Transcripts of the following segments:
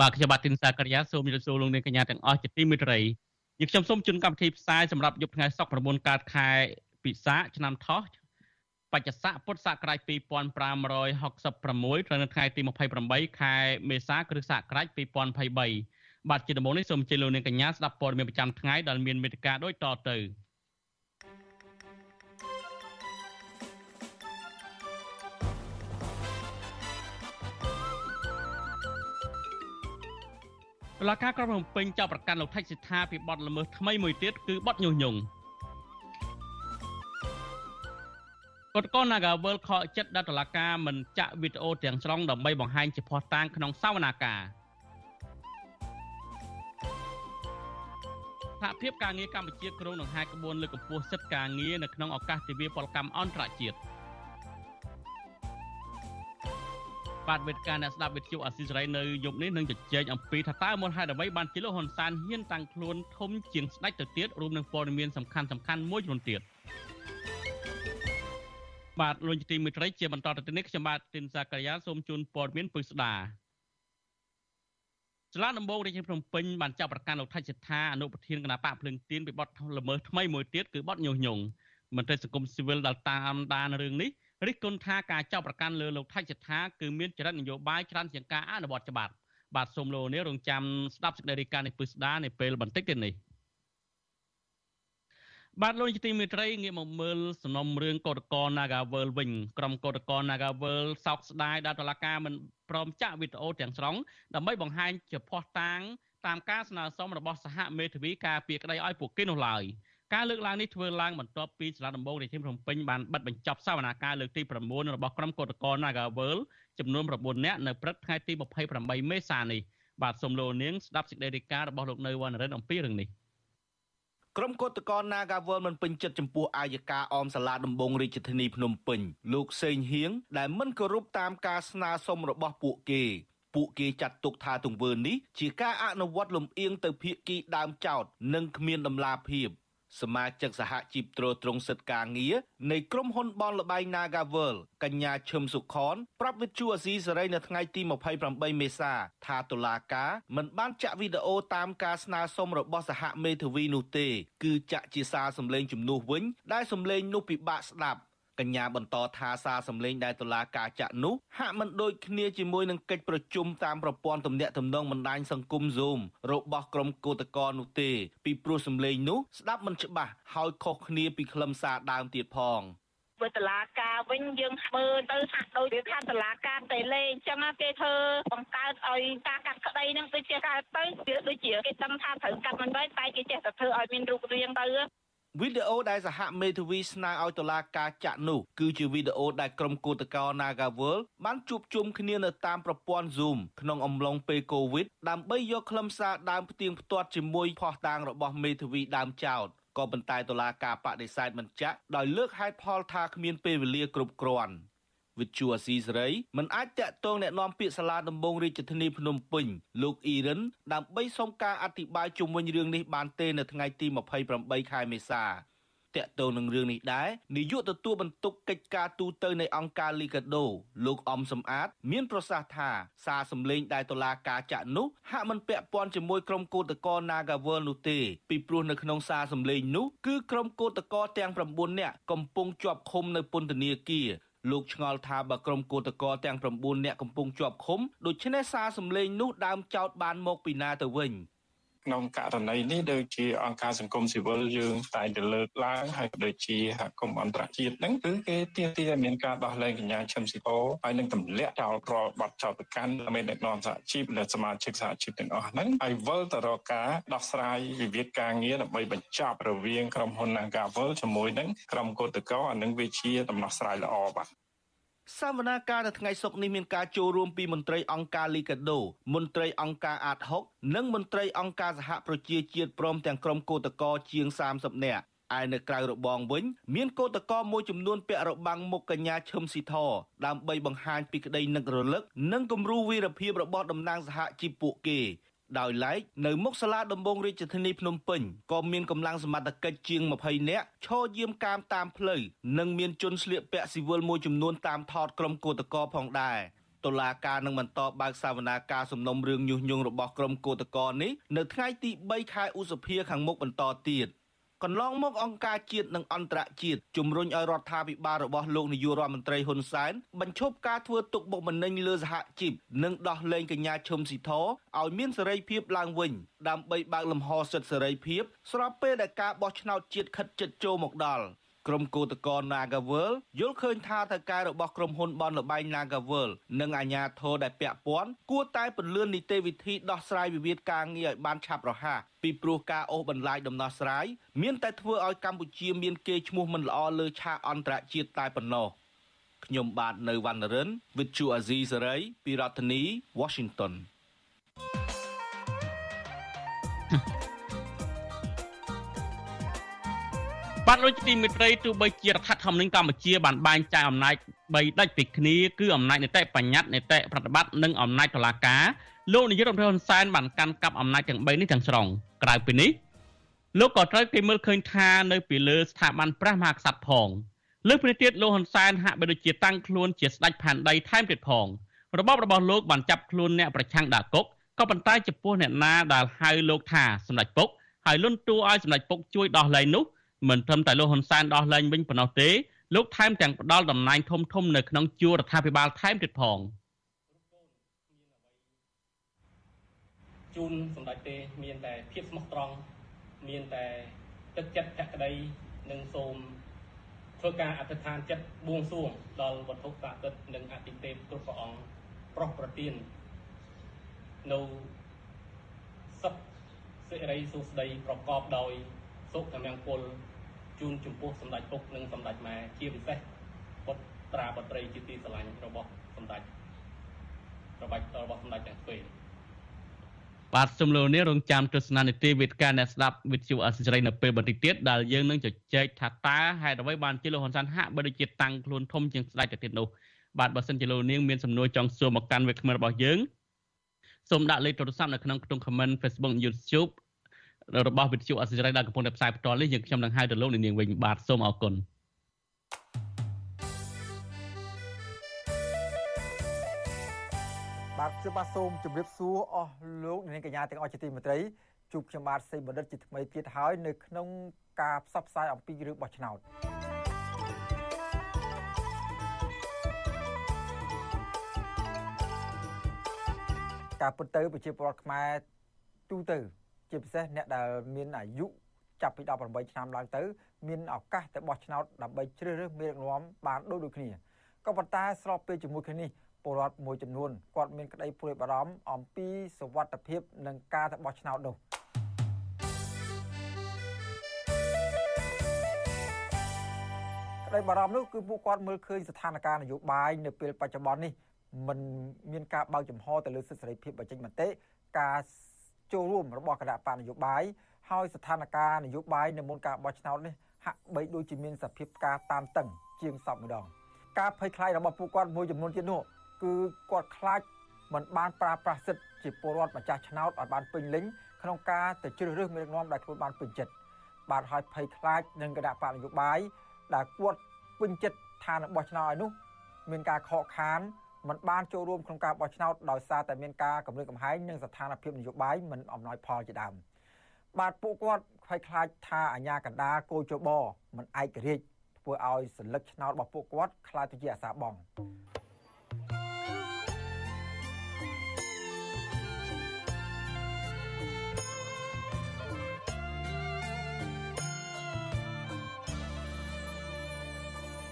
បាទខ្ញុំបាទទីនសាករិយាសូមជម្រាបសួរលោកអ្នកកញ្ញាទាំងអស់ជាទីមេត្រីយើងខ្ញុំសូមជូនកម្មវិធីផ្សាយសម្រាប់យប់ថ្ងៃសុក្រ9កើតខែពិសាឆ្នាំថោះបច្ចស័កពុទ្ធសករាជ2566ត្រូវនៅថ្ងៃទី28ខែមេសាគ្រិស្តសករាជ2023បាទជាដំបូងនេះសូមអញ្ជើញលោកអ្នកកញ្ញាស្ដាប់ព័ត៌មានប្រចាំថ្ងៃដែលមានមេត្តាដូចតទៅ តុលាការក្រុងភ្នំពេញចាប់ប្រកាន់លោកថៃសិដ្ឋាពីបទល្មើសថ្មីមួយទៀតគឺបទញុះញង់កតកន Nagavel ខកចិត្តដល់តុលាការមិនចាក់វីដេអូទាំងស្រុងដើម្បីបង្ហាញជាភស្តុតាងក្នុងសវនាការសហភាពការងារកម្ពុជាក្រុងនឹងហាយក្បួនលើកកម្ពស់សិទ្ធិការងារនៅក្នុងឱកាសទិវាពលកម្មអន្តរជាតិ បាទវេទិកាអ្នកស្ដាប់វិទ្យុអាស៊ីសេរីនៅយប់នេះនឹងជជែកអំពីថាតើមូលហេតុអ្វីបានជាលោកហ៊ុនសែនហ៊ានតាំងខ្លួនធំជាងស្ដេចទៅទៀតរួមនឹងព័ត៌មានសំខាន់សំខាន់មួយចំនួនទៀតបាទលោកទីមិត្តរីជាបន្តទៅនេះខ្ញុំបាទទីនសាករិយាសូមជូនព័ត៌មានពិស្ដាចលនាដំបងរាជធានីភ្នំពេញបានចាប់ប្រកាន់លោកថៃសិដ្ឋាអនុប្រធានគណៈបកភ្លឹងទៀនពីបទល្មើសថ្មីមួយទៀតគឺបទញុះញង់មន្ត្រីសង្គមស៊ីវិលដែលតាមដានរឿងនេះ រិះគន់ថាការចាប់ប្រកាន់លើលោកថៃសិដ្ឋាគឺមានចរិតនយោបាយច្រើនជាងការអនុវត្តច្បាប់បាទសូមលោកនេះរងចាំស្ដាប់សេចក្តីរាយការណ៍នេះពិស្ដានៅពេលបន្តិចទៀតនេះបាទលោកទីមេត្រីងាកមកមើលសំណុំរឿងកោតកល Nagavel វិញក្រុមកោតកល Nagavel សោកស្ដាយដែលតុលាការមិនព្រមចាក់វីដេអូទាំងស្រុងដើម្បីបង្ហាញជាភ័ស្តុតាងតាមការស្នើសុំរបស់សហមេធាវីការពីក្តីឲ្យពួកគេនោះឡើយ ការលើកឡើងនេះធ្វើឡើងបន្ទាប់ពីសាលាដំបងរាជធានីភ្នំពេញបានបិទបញ្ចប់សវនាការលើកទី9របស់ក្រុមកោតក្រ Nagavel ចំនួន9នាក់នៅព្រឹកថ្ងៃទី28មេសានេះបាទសូមលោកនាងស្ដាប់សេចក្តីរាយការណ៍របស់លោកនៅវណ្ណរិនអំពីរឿងនេះក្រុមកោតក្រ Nagavel មិនពេញចិត្តចំពោះអាយកាអមសាលាដំបងរាជធានីភ្នំពេញលោកសេងហៀងដែលមិនគោរពតាមការស្នើសុំរបស់ពួកគេពួកគេចាត់ទុកថាទង្វើនេះជាការអនុវត្តលំអៀងទៅភាគីដើមចោតនិងគ្មានដំណាភាព សមាជិកសហជីពត្រួតត្រងសិទ្ធិការងារនៃក្រុមហ៊ុនបនលបៃ Nagavel កញ្ញាឈឹមសុខនប្រាប់វិទ្យុអាស៊ីសេរីនៅថ្ងៃទី28មេសាថាតុលាការមិនបានចាក់វីដេអូតាមការស្នើសុំរបស់សហមេធាវីនោះទេ គឺចាក់ជាសារសម្លេងជំនួសវិញដែលសម្លេងនោះពិបាកស្ដាប់ កញ្ញាបន្តថាសារសម្លេងដែលតុលាការចាក់នោះហាក់មិនដូចគ្នាជាមួយនឹងកិច្ចប្រជុំតាមប្រព័ន្ធទំនាក់ទំនងបណ្ដាញសង្គម Zoom របស់ក្រុមកោតក្រនោះទេ ពីព្រោះសម្លេងនោះស្ដាប់មិនច្បាស់ហើយខុសគ្នាពីខ្លឹមសារដើមទៀតផងធ្វើតឡាការវិញយើងមើលទៅហាក់ដូចវាថាតឡាការតេលេអញ្ចឹងគេធ្វើបង្កើតឲ្យការកាត់ក្តីហ្នឹងដូចជាកើតទៅវាដូចជាគេដឹងថាត្រូវកាត់មិនបានតែគេចេះតែធ្វើឲ្យមានរូបរាងទៅ វីដេអូដែលសហមេធាវីស្នើឲ្យតុលាការចាក់នោះគឺជាវីដេអូដែលក្រុមគឧតកោ Nagawal បានជួបជុំគ្នានៅតាមប្រព័ន្ធ Zoom ក្នុងអំឡុងពេល COVID ដើម្បីយកខ្លឹមសារដើមផ្ទៀងផ្ទាត់ជាមួយផុសតាងរបស់មេធាវីដើមចោតក៏ប៉ុន្តែតុលាការបដិសេធមិនចាក់ដោយលើកហេតុផលថាគ្មានពេលវេលាគ្រប់គ្រាន់ វិទ្យុអាស៊ីសេរីមិនអាចតាក់ទងแนะនាំពាក្យសាលាដំបងរាជធានីភ្នំពេញលោកអ៊ីរិនដើម្បីសុំការអធិប្បាយជុំវិញរឿងនេះបានទេនៅថ្ងៃទី28ខែមេសាតកតងនឹងរឿងនេះដែរនាយកទទួលបន្ទុកកិច្ចការទូតនៃអង្គការ Liga do លោកអំសំអាត មានប្រសាសន៍ថាសារសម្លេងដែលតុលាការចាក់នោះហាក់មិនពាក់ព័ន្ធជាមួយក្រុមកោតក្រ Nagawal នោះទេពីព្រោះនៅក្នុងសារសម្លេងនោះគឺក្រុមកោតក្រទាំង9នាក់កំពុងជាប់ឃុំនៅពន្ធនាគារ លោកឆ្ងល់ថាបើក្រុមគឧតកោទាំង9នាក់កំពុងជាប់ឃុំដូច្នេះសារសម្លេងនោះដើមចោតបានមកពីណាទៅវិញ ក្នុងករណីនេះដូចជាអង្គការសង្គមស៊ីវិលយើងតែងតែលើកឡើងហើយដូចជាសហគមន៍អន្តរជាតិហ្នឹងគឺគេទាមទារមានការដោះលែងកញ្ញាឈឹមស៊ីអូហើយនឹងទម្លាក់ចោលប្របាត់ចោលប្រកាន់មេដឹកនាំសហជីពនិងសមាជិកសហជីពទាំងអស់ហ្នឹងហើយវិលទៅរកការដោះស្រាយវិវាទការងារដើម្បីបញ្ចប់រវាងក្រុមហ៊ុន Nagavel ជាមួយនឹងក្រុមគឧតកោអានឹងវាជាដំណោះស្រាយល្អបាទ សវនាការនៅថ្ងៃសុក្រនេះមានការចូលរួមពីមន្ត្រីអង្គការលីកាដូមន្ត្រីអង្គការអាត6និងមន្ត្រីអង្គការសហប្រជាជាតិព្រមទាំងក្រុមកោតក្រជាង30នាក់ឯនៅក្រៅរបងវិញមានកោតក្រមួយចំនួនពាក់របាំងមុខកញ្ញាឈឹមស៊ីធដើម្បីបង្ហាញពីក្តីនឹករលឹកនិងគំរូវីរភាពរបស់តំណាងសហជីពពួកគេ ដោយឡែកនៅមុខសាលាដំបងរាជធានីភ្នំពេញក៏មានកម្លាំងសមត្ថកិច្ចជាង20នាក់ឈរយាមកាមតាមផ្លូវនិងមានជនស្លៀកពាក់ស៊ីវិលមួយចំនួនតាមថតក្រុមគឧតកោផងដែរតុលាការនឹងបន្តបើកសវនាការសំណុំរឿងញុះញង់របស់ក្រុមគឧតកោនេះនៅថ្ងៃទី3ខែឧសភាខាងមុខបន្តទៀត។ កន្លងមកអង្គការជាតិនិងអន្តរជាតិជំរុញឲ្យរដ្ឋាភិបាលរបស់លោកនាយករដ្ឋមន្ត្រីហ៊ុនសែនបញ្ឈប់ការធ្វើទុកបុកម្នេញលើសហជីពនិងដោះលែងកញ្ញាឈឹមស៊ីធឲ្យមានសេរីភាពឡើងវិញដើម្បីបើកលំហសិទ្ធិសេរីភាពស្របពេលដែលការបោះឆ្នោតជាតិខិតជិតចូលមកដល់ ក្រុមគឧតកោ Nagavel យល់ឃើញថាថៅកែរបស់ក្រុមហ៊ុនបនលបែង Nagavel និងអាជ្ញាធរដែលពាក់ព័ន្ធគួរតែពន្លឿននីតិវិធីដោះស្រាយវិវាទការងារឲ្យបានឆាប់រហ័សពីព្រោះការអូសបន្លាយដំណោះស្រាយមានតែធ្វើឲ្យកម្ពុជាមានកេរ្តិ៍ឈ្មោះមិនល្អលើឆាកអន្តរជាតិតែប៉ុណ្ណោះខ្ញុំបាទនៅវណ្ណរិន With Chu Azizi Saray ពីរដ្ឋធានី Washington បាទលោកទីមិត្តរីទោះបីជារដ្ឋធម្មនុញ្ញកម្ពុជាបានបែងចែកអំណាច3ដាច់ពីគ្នាគឺអំណាចនីតិបញ្ញត្តិនីតិប្រតិបត្តិនិងអំណាចតុលាការលោកនាយករដ្ឋមន្ត្រីហ៊ុនសែនបានកាន់កាប់អំណាចទាំង3នេះទាំងស្រុងក្រៅពីនេះលោកក៏ត្រូវគេមើលឃើញថានៅពីលើស្ថាប័នព្រះមហាក្សត្រផងលើពីនេះទៀតលោកហ៊ុនសែនហាក់បីដូចជាតាំងខ្លួនជាស្ដេចផែនដីថែមទៀតផងរបបរបស់លោកបានចាប់ខ្លួនអ្នកប្រឆាំងដាក់គុកក៏ប៉ុន្តែចំពោះអ្នកណាដែលហៅលោកថាសម្ដេចពុកហើយលុនតួឲ្យសម្ដេចពុកជួយដោះលែងនោះ មិនត្រឹមតែលោកហ៊ុនសែនដោះលែងវិញប៉ុណ្ណោះទេលោកថែមទាំងផ្ដល់តំណែងធំធំនៅក្នុងជួររដ្ឋាភិបាលថែមទៀតផងជូនសម្ដេចទេមានតែភាពស្មោះត្រង់មានតែទឹកចិត្តភក្តីនិងសូមធ្វើការអធិដ្ឋានចិត្តបួងសួងដល់វត្ថុស័ក្តិសិទ្ធិនិងអតិទេពគ្រប់ព្រះអង្គប្រោះប្រទាននៅសុខសិរីសុស្ដីប្រកបដោយសុខកម្មង្គល ជូនចំពោះសម្ដេចពុកនិងសម្ដេចម៉ែជាពិសេសបុត្រាបុត្រីជាទីស្រឡាញ់របស់សម្ដេចរបស់របស់សម្ដេចទាំងពីរបាទសំលូននេះរងចាំទស្សនានីតិវិទ្យាអ្នកស្ដាប់វិទ្យុអសិរ័យនៅពេលបន្តិចទៀតដែលយើងនឹងជជែកថាតើហេតុអ្វីបានជាលោកហ៊ុនសែនហាក់បីដូចជាតាំងខ្លួនធំជាងស្ដេចទៅទៀតនោះបាទបើសិនជាលោកនាងមានសំណួរចង់សួរមកកាន់វិក្កាមរបស់យើងសូមដាក់លេខទូរស័ព្ទនៅក្នុងក្នុង comment Facebook YouTube របស់វិទ្យុអសិរ័យដែលកំពុងតែផ្សាយផ្ទាល់នេះយើងខ្ញុំនឹងហៅទៅលោកនាងវិញបាទសូមអរគុណបាទខ្ញុំបាទសូមជម្រាបសួរអស់លោកនាងកញ្ញាទាំងអស់ជាទីមេត្រីជួបខ្ញុំបាទសេបណ្ឌិតជាថ្មីទៀតហើយនៅក្នុងការផ្សព្វផ្សាយអំពីរឿងបោះឆ្នោតការពិតទៅប្រជាពលរដ្ឋខ្មែរទូទៅ ជាពិសេសអ្នកដែលមានអាយុចាប់ពី18ឆ្នាំឡើងទៅ មានឱកាសទៅបោះឆ្នោតដើម្បីជ្រើសរើសមេដឹកនាំបានដូចដូចគ្នាក៏ប៉ុន្តែស្របពេលជាមួយគ្នានេះពលរដ្ឋមួយចំនួនគាត់មានក្តីព្រួយបារម្ភអំពីសុវត្ថិភាពនិងការទៅបោះឆ្នោតនោះក្តីបារម្ភនោះគឺពួកគាត់មើលឃើញស្ថានភាពនយោបាយនៅពេលបច្ចុប្បន្ននេះมันមានការបើកចំហទៅលើសិទ្ធិសេរីភាពបញ្ចេញមតិការ ចូលរួមរបស់គណៈបកនយោបាយហើយស្ថានភាពនយោបាយនៅមុនការបោះឆ្នោតនេះហាក់បីដូចជាមានសភាពការតានតឹង ជាងសពម្ដងការភ័យខ្លាចរបស់ពួកគាត់មួយចំនួនទៀតនោះគឺគាត់ខ្លាចមិនបានប្រើប្រាស់សិទ្ធិជាពលរដ្ឋម្ចាស់ឆ្នោតឲ្យបានពេញលេញក្នុងការទៅជ្រើសរើសមេដឹកនាំដែលខ្លួនបានពេញចិត្តបាទហើយភ័យខ្លាចនឹងគណៈបកនយោបាយដែលគាត់ពេញចិត្តថានឹងបោះឆ្នោតឲ្យនោះ មានការខកខាន មិនបានចូលរួមក្នុងការបោះឆ្នោតដោយសារតែមានការគម្រាមកំហែងនិងស្ថានភាពនយោបាយមិនអំណោយផលជាដើមបាទពួកគាត់ខ្វាយខ្លាចថាអាញាកណ្ដាលគោចបមិនឯករាជ្យធ្វើឲ្យសិលឹកឆ្នោតរបស់ពួកគាត់ខ្លាចទៅជាអាសាបង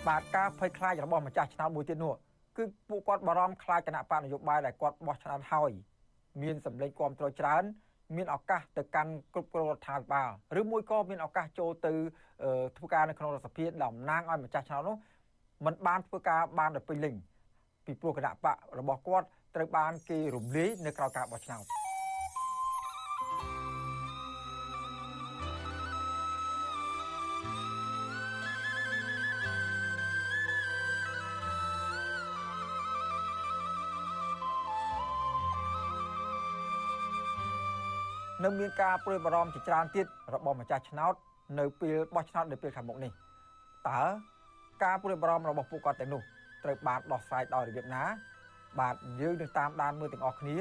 បាទការភ័យខ្លាចរបស់ម្ចាស់ឆ្នោតមួយទៀតនោះ គឺពួកគាត់បារម្ភខ្លាចគណៈបកនយោបាយដែលគាត់បោះឆ្នោតហើយមានសម្លេងគាំទ្រច្រើនមានឱកាសទៅកាន់គ្រប់គ្រងរដ្ឋាភិបាលឬមួយក៏មានឱកាសចូលទៅធ្វើការនៅក្នុងរដ្ឋសភាតំណាងឲ្យម្ចាស់ឆ្នោតនោះមិនបានធ្វើការបានដល់ពេញលេញពីព្រោះគណៈបករបស់គាត់ត្រូវបានគេរំលាយនៅក្រៅការបោះឆ្នោត នៅមានការព្រួយបារម្ភជាច្រើនទៀតរបស់ម្ចាស់ឆ្នោតនៅពេលបោះឆ្នោតនៅពេលខាងមុខនេះតើការព្រួយបារម្ភរបស់ពួកគាត់ទាំងនោះត្រូវបានដោះស្រាយដោយរបៀបណា បាទយើងនឹងតាមដានមើលទាំងអស់គ្នា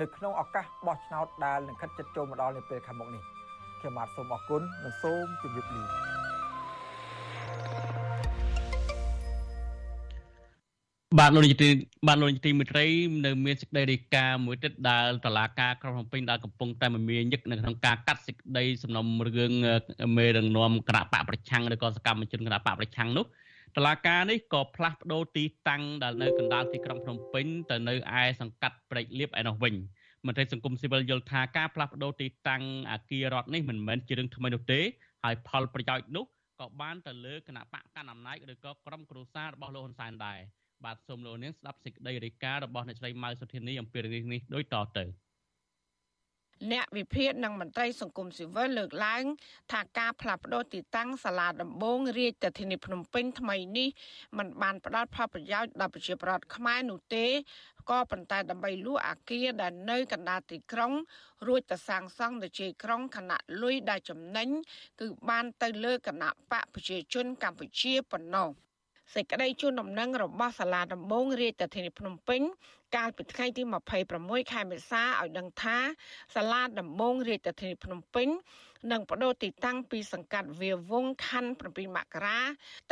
នៅក្នុងឱកាសបោះឆ្នោតដែលនឹងខិតជិតចូលមកដល់នៅពេលខាងមុខនេះខ្ញុំបាទសូមអរគុណនិងសូមជម្រាបលា បាទលោកនាយកទីបាទលោកនាយកទីមេត្រីនៅមានសេចក្តីរាយការណ៍មួយទៀតដែលតឡាការក្រុងភ្នំពេញដែលកំពុងតែមមាញឹកនៅក្នុងការកាត់សេចក្តីសំណុំរឿងមេរងនាំគណៈបកប្រឆាំងឬក៏សកម្មជនគណៈបកប្រឆាំងនោះតឡាការនេះក៏ផ្លាស់ប្ដូរទីតាំងដែលនៅកណ្ដាលទីក្រុងភ្នំពេញទៅនៅឯសង្កាត់ព្រែកលៀបឯនោះវិញមន្ត្រីសង្គមស៊ីវិលយល់ថាការផ្លាស់ប្ដូរទីតាំងអាគាររដ្ឋនេះមិនមែនជារឿងថ្មីនោះទេហើយផលប្រយោជន៍នោះក៏បានទៅលើគណៈបកកណ្ដាលអំណាចឬក៏ក្រុមគ្រួសាររបស់លោកហ៊ុនសែនដែរ បាទសូមលោកនាងស្ដាប់សេចក្តីរាយការណ៍របស់អ្នកស្រីម៉ៅសុធានីអំពីរឿងនេះដូចតទៅអ្នកវិភាគនិងមន្ត្រីសង្គមស៊ីវិលលើកឡើង ថាការផ្លាស់ប្ដូរទីតាំងសាលាដំបងរាជធានីភ្នំពេញថ្មីនេះมันបានផ្ដល់ផលប្រយោជន៍ដល់ប្រជាពលរដ្ឋខ្មែរនោះទេក៏ប៉ុន្តែដើម្បីលួចអាគារដែលនៅកណ្ដាលទីក្រុង រួចទៅសាងសង់នៅជ័យក្រុងខណៈលុយដែលចំណេញគឺបានទៅលើគណៈបកប្រជាជនកម្ពុជាប៉ុណ្ណោះ សេចក្តីជូនដំណឹងរបស់សាលាដំបងរាជធានីភ្នំពេញកាលពីថ្ងៃទី26ខែមេសាឲ្យដឹងថាសាលាដំបងរាជធានីភ្នំពេញនឹងបដូរទីតាំងពីសង្កាត់វាវងខណ្ឌ7មករា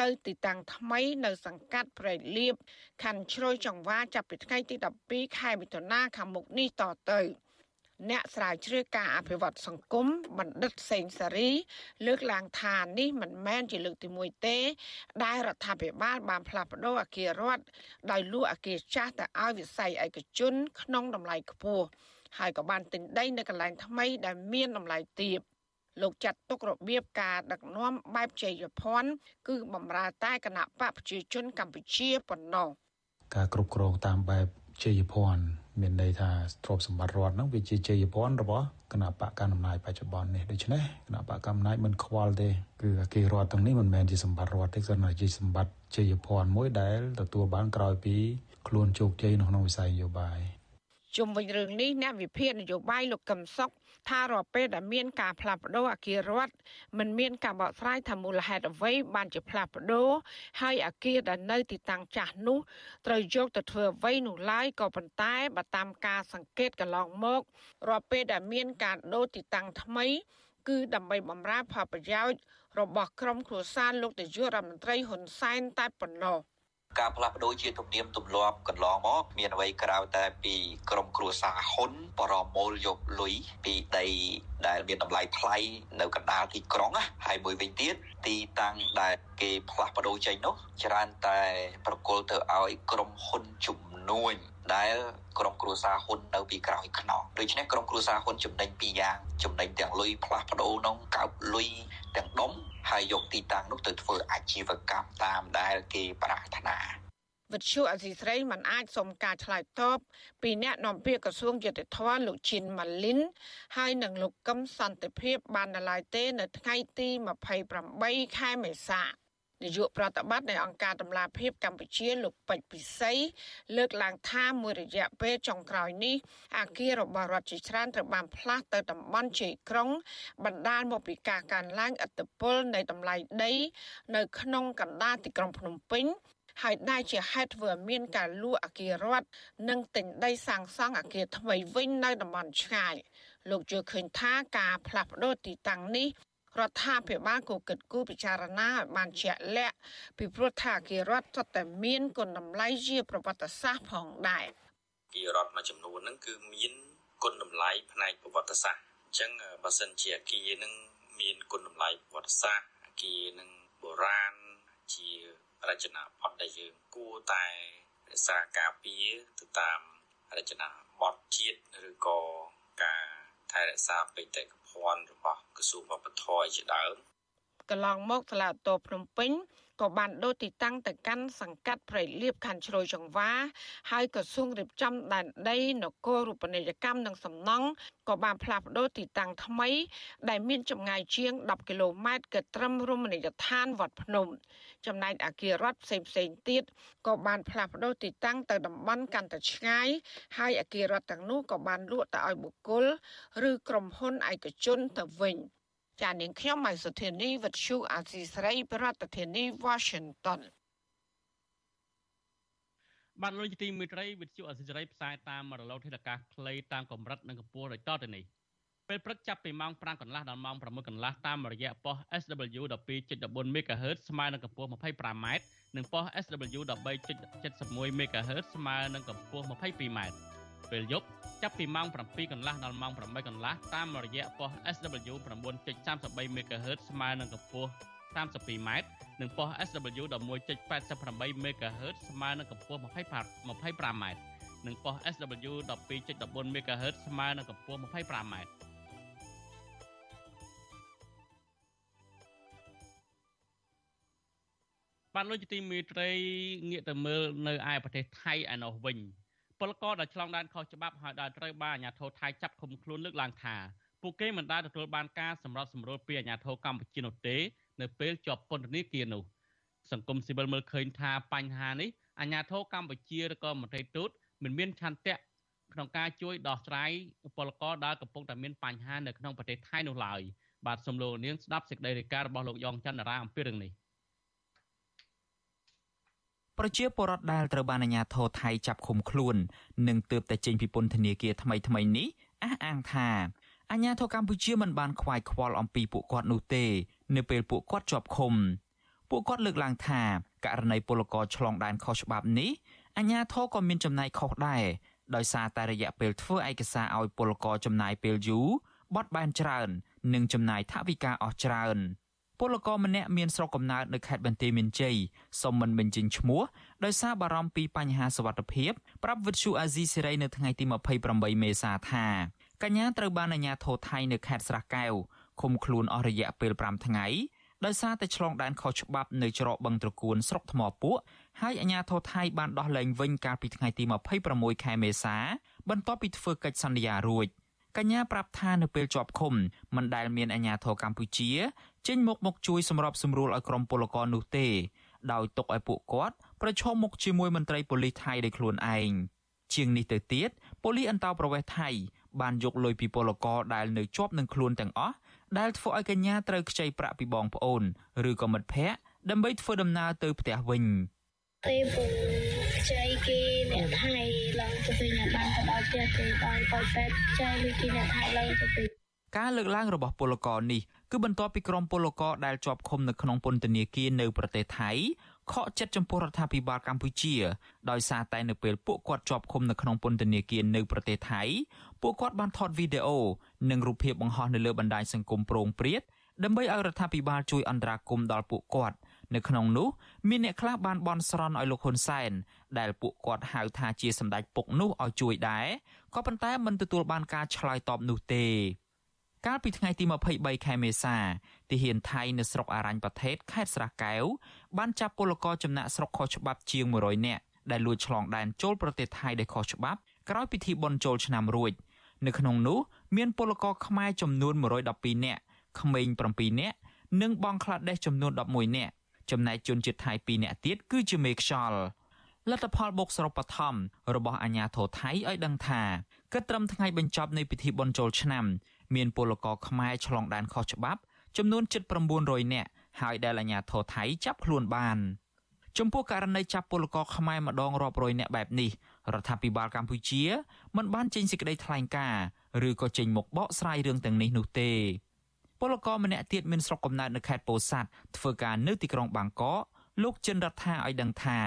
ទៅទីតាំងថ្មីនៅសង្កាត់ព្រែកលៀបខណ្ឌជ្រោយចង្វាចាប់ពីថ្ងៃទី12ខែមិថុនាខាងមុខនេះតទៅ អ្នកស្រាវជ្រាវការអភិវឌ្ឍសង្គមបណ្ឌិតសេងសារី លើកឡើងថានេះមិនមែនជាលើកទី1ទេ ដែលរដ្ឋាភិបាលបានផ្លាស់ប្តូរអគាររដ្ឋដោយលក់អគារចាស់ទៅឲ្យវិស័យឯកជន ក្នុងតម្លៃខ្ពស់ហើយក៏បានទិញដីនៅកន្លែងថ្មីដែលមានតម្លៃទាបលោកចាត់ទុករបៀបការដឹកនាំបែបជ័យភ័ណ្ឌគឺបំរើតែគណៈបកប្រជាជនកម្ពុជាប៉ុណ្ណោះការគ្រប់គ្រងតាមបែបជ័យភ័ណ្ឌ មានន័យថាទ្រព្យសម្បត្តិរដ្ឋហ្នឹងវាជាជ័យភ័ណ្ឌរបស់គណៈបកកណ្ដាលអំណាចបច្ចុប្បន្ននេះដូច្នេះគណៈបកកណ្ដាលអំណាចមិនខ្វល់ទេគឺអគាររដ្ឋទាំងនេះមិនមែនជាសម្បត្តិរដ្ឋទេគ្រាន់តែជាសម្បត្តិជ័យភ័ណ្ឌមួយដែលទទួលបានក្រោយពីខ្លួនជោគជ័យនៅក្នុងវិស័យនយោបាយ ជុំវិញរឿងនេះអ្នកវិភាគនយោបាយលោកកឹមសុខថារាល់ពេលដែលមានការផ្លាស់ប្ដូរអគាររដ្ឋមិនមានការបកស្រាយថាមូលហេតុអ្វីបានជាផ្លាស់ប្ដូរហើយអគារដែលនៅទីតាំងចាស់នោះត្រូវយកទៅធ្វើអ្វីនោះឡើយក៏ប៉ុន្តែបើតាមការសង្កេតកន្លងមករាល់ពេលដែលមានការដូរទីតាំងថ្មីគឺដើម្បីបម្រើផលប្រយោជន៍របស់ក្រុមគ្រួសារលោកនាយករដ្ឋមន្ត្រីហ៊ុនសែនតែប៉ុណ្ណោះ ការផ្លាស់ប្ដូរជាទំនៀមទម្លាប់កន្លងមកមានអ្វីក្រៅតែពីក្រមគ្រួសារហ៊ុនបរមូលយកលុយពីដីដែលមានតម្លៃថ្លៃនៅកណ្ដាលទីក្រុងណាហើយមួយវិញទៀតទីតាំងដែលគេផ្លាស់ប្ដូរចេញនោះច្រើនតែប្រគល់ទៅឲ្យក្រុមហ៊ុនជំនួញ ដែលក្រុមគ្រួសារហ៊ុននៅពីក្រោយខ្នងដូច្នេះក្រុមគ្រួសារហ៊ុនចំណេញពីរយ៉ាងចំណេញទាំងលុយផ្លាស់ប្ដូរក្នុងកោបលុយទាំងដុំហើយយកទីតាំងនោះទៅធ្វើអាជីវកម្មតាមដែលគេប្រាថ្នាវិទ្យុអសីស្រីមិនអាចសុំការឆ្លើយតបពីអ្នកនាំពាក្យក្រសួងយុតិធម៌លោកឈិនម៉ាលីនហើយនឹងលោកកឹមសន្តិភាពបាននៅឡើយទេ នៅថ្ងៃទី28ខែមេសា នាយកប្រតិបត្តិនៃអង្គការតម្លាភាពកម្ពុជាលោកពេជ្រពិសីលើកឡើងថាមួយរយៈពេលចុងក្រោយនេះអាគាររបស់រដ្ឋជាច្រើនត្រូវបានផ្លាស់ទៅតំបន់ជ័យក្រុង បណ្ដាលមកពីការកើនឡើងឥទ្ធិពលនៃតម្លៃដី នៅក្នុងកណ្ដាលទីក្រុងភ្នំពេញហើយដែលជាហេតុធ្វើឲ្យមានការលួចអគាររដ្ឋនិងទិញដីសាងសង់អគារថ្មីវិញនៅតំបន់ឆ្ងាយលោកជឿឃើញថាការផ្លាស់ប្ដូរទីតាំងនេះ រដ្ឋាភិបាលក៏គិតគូរពិចារណាឲ្យបានជាក់លាក់ពីព្រោះថាអគាររដ្ឋសុទ្ធតែមានគុណតម្លៃជាប្រវត្តិសាស្ត្រផងដែរអគាររដ្ឋមួយចំនួនហ្នឹងគឺមានគុណតម្លៃផ្នែកប្រវត្តិសាស្ត្រអញ្ចឹងបើសិនជាអគារហ្នឹងមានគុណតម្លៃប្រវត្តិសាស្ត្រអគារហ្នឹងបុរាណជារចនាបថដែលយើងគួរតែរក្សាការពារទៅតាមរចនាបថជាតិឬក៏ការថែរក្សាបេតិកភណ្ឌ របស់ក្រសួងវប្បធម៌ជាដើម កន្លងមកសាលាតោភ្នំពេញក៏បានដូរទីតាំងទៅកាន់សង្កាត់ព្រៃលៀបខណ្ឌជ្រោយចង្វា ហើយក្រសួងរៀបចំដែនដីនគររូបនីយកម្មនិងសំណង់ក៏បានផ្លាស់ប្ដូរទីតាំងថ្មី ដែលមានចម្ងាយជាង10គីឡូម៉ែត្រក៏ត្រឹមរមណីយដ្ឋានវត្តភ្នំ ចំណែកអគាររដ្ឋផ្សេងផ្សេងទៀតក៏បានផ្លាស់ប្ដូរទីតាំងទៅតំបន់កាន់តែឆ្ងាយហើយអគាររដ្ឋទាំងនោះក៏បានលក់ទៅឲ្យបុគ្គលឬក្រុមហ៊ុនឯកជនទៅវិញ ចានាងខ្ញុំម៉ៃសុធានីវិទ្យុអាស៊ីសេរីប្រធានាធិបតី Washington បានលោកជាទីមេត្រីវិទ្យុអាស៊ីសេរីផ្សាយតាមរលកធាតុអាកាសខ្លីតាមកម្រិតនិងកម្ពស់ដូចតទៅនេះពេលព្រឹកចាប់ពីម៉ោង5កន្លះដល់ម៉ោង6កន្លះតាមរយៈប៉ុស SW 12.14 MHz ស្មើនឹងកម្ពស់ 25m និងប៉ុស SW 13.71 MHz ស្មើនឹងកម្ពស់ 22m ពេលយប់ចាប់ពីម៉ោង7កន្លះដល់ម៉ោង8កន្លះតាមរយៈប៉ុស SW 9.33 MHz ស្មើនឹងកម្ពស់ 32m និងប៉ុស SW 11.88 MHz ស្មើនឹងកម្ពស់ 25m និងប៉ុស SW 12.14 MHz ស្មើនឹងកម្ពស់ 25m បានលោកជាទីមេត្រីងាកទៅមើលនៅឯប្រទេសថៃឯណោះវិញ ពលករដែលឆ្លងដែនខុសច្បាប់ហើយដែលត្រូវបានអាជ្ញាធរថៃចាប់ឃុំខ្លួនលើកឡើងថាពួកគេមិនដែលទទួលបានការសម្របសម្រួលពីអាជ្ញាធរកម្ពុជានោះទេ នៅពេលជាប់ពន្ធនាគារនោះសង្គមស៊ីវិលមើលឃើញថាបញ្ហានេះអាជ្ញាធរកម្ពុជាឬក៏មន្ត្រីទូតមិនមានឆន្ទៈក្នុងការជួយដោះស្រាយពលករដែលកំពុងតែមានបញ្ហានៅក្នុងប្រទេសថៃនោះឡើយបាទសូមលោកនាងស្ដាប់សេចក្តីរាយការណ៍របស់លោកយ៉ងច័ន្ទរាអំពីរឿងនេះ ប្រជាពលរដ្ឋដែលត្រូវបានអាជ្ញាធរថៃចាប់ឃុំខ្លួននិងទើបតែចេញពីពន្ធនាគារថ្មីថ្មីនេះអះអាងថាអាជ្ញាធរកម្ពុជាមិនបានខ្វាយខ្វល់អំពីពួកគាត់នោះទេ នៅពេលពួកគាត់ជាប់ឃុំពួកគាត់លើកឡើងថាករណីពលករឆ្លងដែនខុសច្បាប់នេះអាជ្ញាធរក៏មានចំណាយខុសដែរដោយសារតែរយៈពេលធ្វើឯកសារឲ្យពលករចំណាយពេលយូរបត់បែនច្រើន និងចំណាយថវិកាអស់ច្រើន។ ពលករម្នាក់មានស្រុកកំណើតនៅខេត្តបន្ទាយមានជ័យសុំមិនបញ្ចេញឈ្មោះដោយសារបារម្ភពីបញ្ហាសុវត្ថិភាពប្រាប់វិទ្យុអាស៊ីសេរីនៅថ្ងៃទី28មេសាថាកញ្ញាត្រូវបានអាជ្ញាធរថៃនៅខេត្តស្រះកែវឃុំខ្លួនអស់រយៈពេល5ថ្ងៃដោយសារតែឆ្លងដែនខុសច្បាប់នៅច្រកបឹងត្រគួនស្រុកថ្មពួកហើយអាជ្ញាធរថៃបានដោះលែងវិញកាលពីថ្ងៃទី26ខែមេសាបន្ទាប់ពីធ្វើកិច្ចសន្យារួចកញ្ញាប្រាប់ថានៅពេលជាប់ឃុំមិនដែលមានអាជ្ញាធរកម្ពុជា ចេញមកមកជួយសម្របសម្រួលឲ្យក្រុមពលករនោះទេដោយទុកឲ្យពួកគាត់ប្រឈមមុខជាមួយមន្ត្រីប៉ូលីសថៃដោយខ្លួនឯងជាងនេះទៅទៀតប៉ូលីសអន្តោប្រវេសន៍ថៃបានយកលុយពីពលករដែលនៅជាប់នឹងខ្លួនទាំងអស់ដែលធ្វើឲ្យកញ្ញាត្រូវខ្ចីប្រាក់ពីបងប្អូនឬក៏មិត្តភ័ក្តិដើម្បីធ្វើដំណើរទៅផ្ទះវិញពេលពូខ្ចីគេអ្នកថៃឡើងទៅវិញបានទៅដល់ផ្ទះគេបានទៅពេទ្យខ្ចីលុយគេអ្នកថៃឡើងទៅវិញការលើកឡើងរបស់ពលករនេះ គឺបន្ទាប់ពីក្រុមពលករដែលជាប់ឃុំនៅក្នុងពន្ធនាគារនៅប្រទេសថៃខកចិត្តចំពោះរដ្ឋាភិបាលកម្ពុជាដោយសារតែនៅពេលពួកគាត់ជាប់ឃុំនៅក្នុងពន្ធនាគារនៅប្រទេសថៃពួកគាត់បានថតវីដេអូនិងរូបភាពបង្ហោះនៅលើបណ្ដាញសង្គមប្រងព្រាតដើម្បីឲ្យរដ្ឋាភិបាលជួយអន្តរាគមន៍ដល់ពួកគាត់នៅក្នុងនោះមានអ្នកខ្លះបានបន់ស្រន់ឲ្យលោកហ៊ុនសែនដែលពួកគាត់ហៅថាជាសម្ដេចពុកនោះឲ្យជួយដែរក៏ប៉ុន្តែមិនទទួលបានការឆ្លើយតបនោះទេ កាលពីថ្ងៃទី23ខែមេសាទាហានថៃនៅស្រុកអរញ្ញប្រទេសខេត្តស្រះកែវបានចាប់ពលករចំណាក់ស្រុកខុសច្បាប់ជាង100នាក់ដែលលួចឆ្លងដែនចូលប្រទេសថៃដោយខុសច្បាប់ក្រោយពិធីបុណ្យចូលឆ្នាំរួចនៅក្នុងនោះមានពលករខ្មែរចំនួន112នាក់ក្មេង7នាក់និងបងក្លាដេសចំនួន11នាក់ចំណែកជនជាតិថៃ2នាក់ទៀតគឺជាមេខ្យល់លទ្ធផលបូកសរុបបឋមរបស់អាជ្ញាធរថៃឲ្យដឹងថាគិតត្រឹមថ្ងៃបញ្ចប់នៃពិធីបុណ្យចូលឆ្នាំ មានពលករខ្មែរឆ្លងដែនខុសច្បាប់ចំនួនជិត900នាក់ហើយដែលអាជ្ញាធរថៃចាប់ខ្លួនបានចំពោះករណីចាប់ពលករខ្មែរម្ដងរាប់រយនាក់បែបនេះរដ្ឋាភិបាលកម្ពុជាមិនបានចេញសេចក្តីថ្លែងការណ៍ឬក៏ចេញមុខបកស្រាយរឿងទាំងនេះនោះទេពលករម្នាក់ទៀតមានស្រុកកំណើតនៅខេត្តពោធិ៍សាត់ធ្វើការនៅទីក្រុងបាងកកលោកចិនរដ្ឋាឲ្យដឹងថា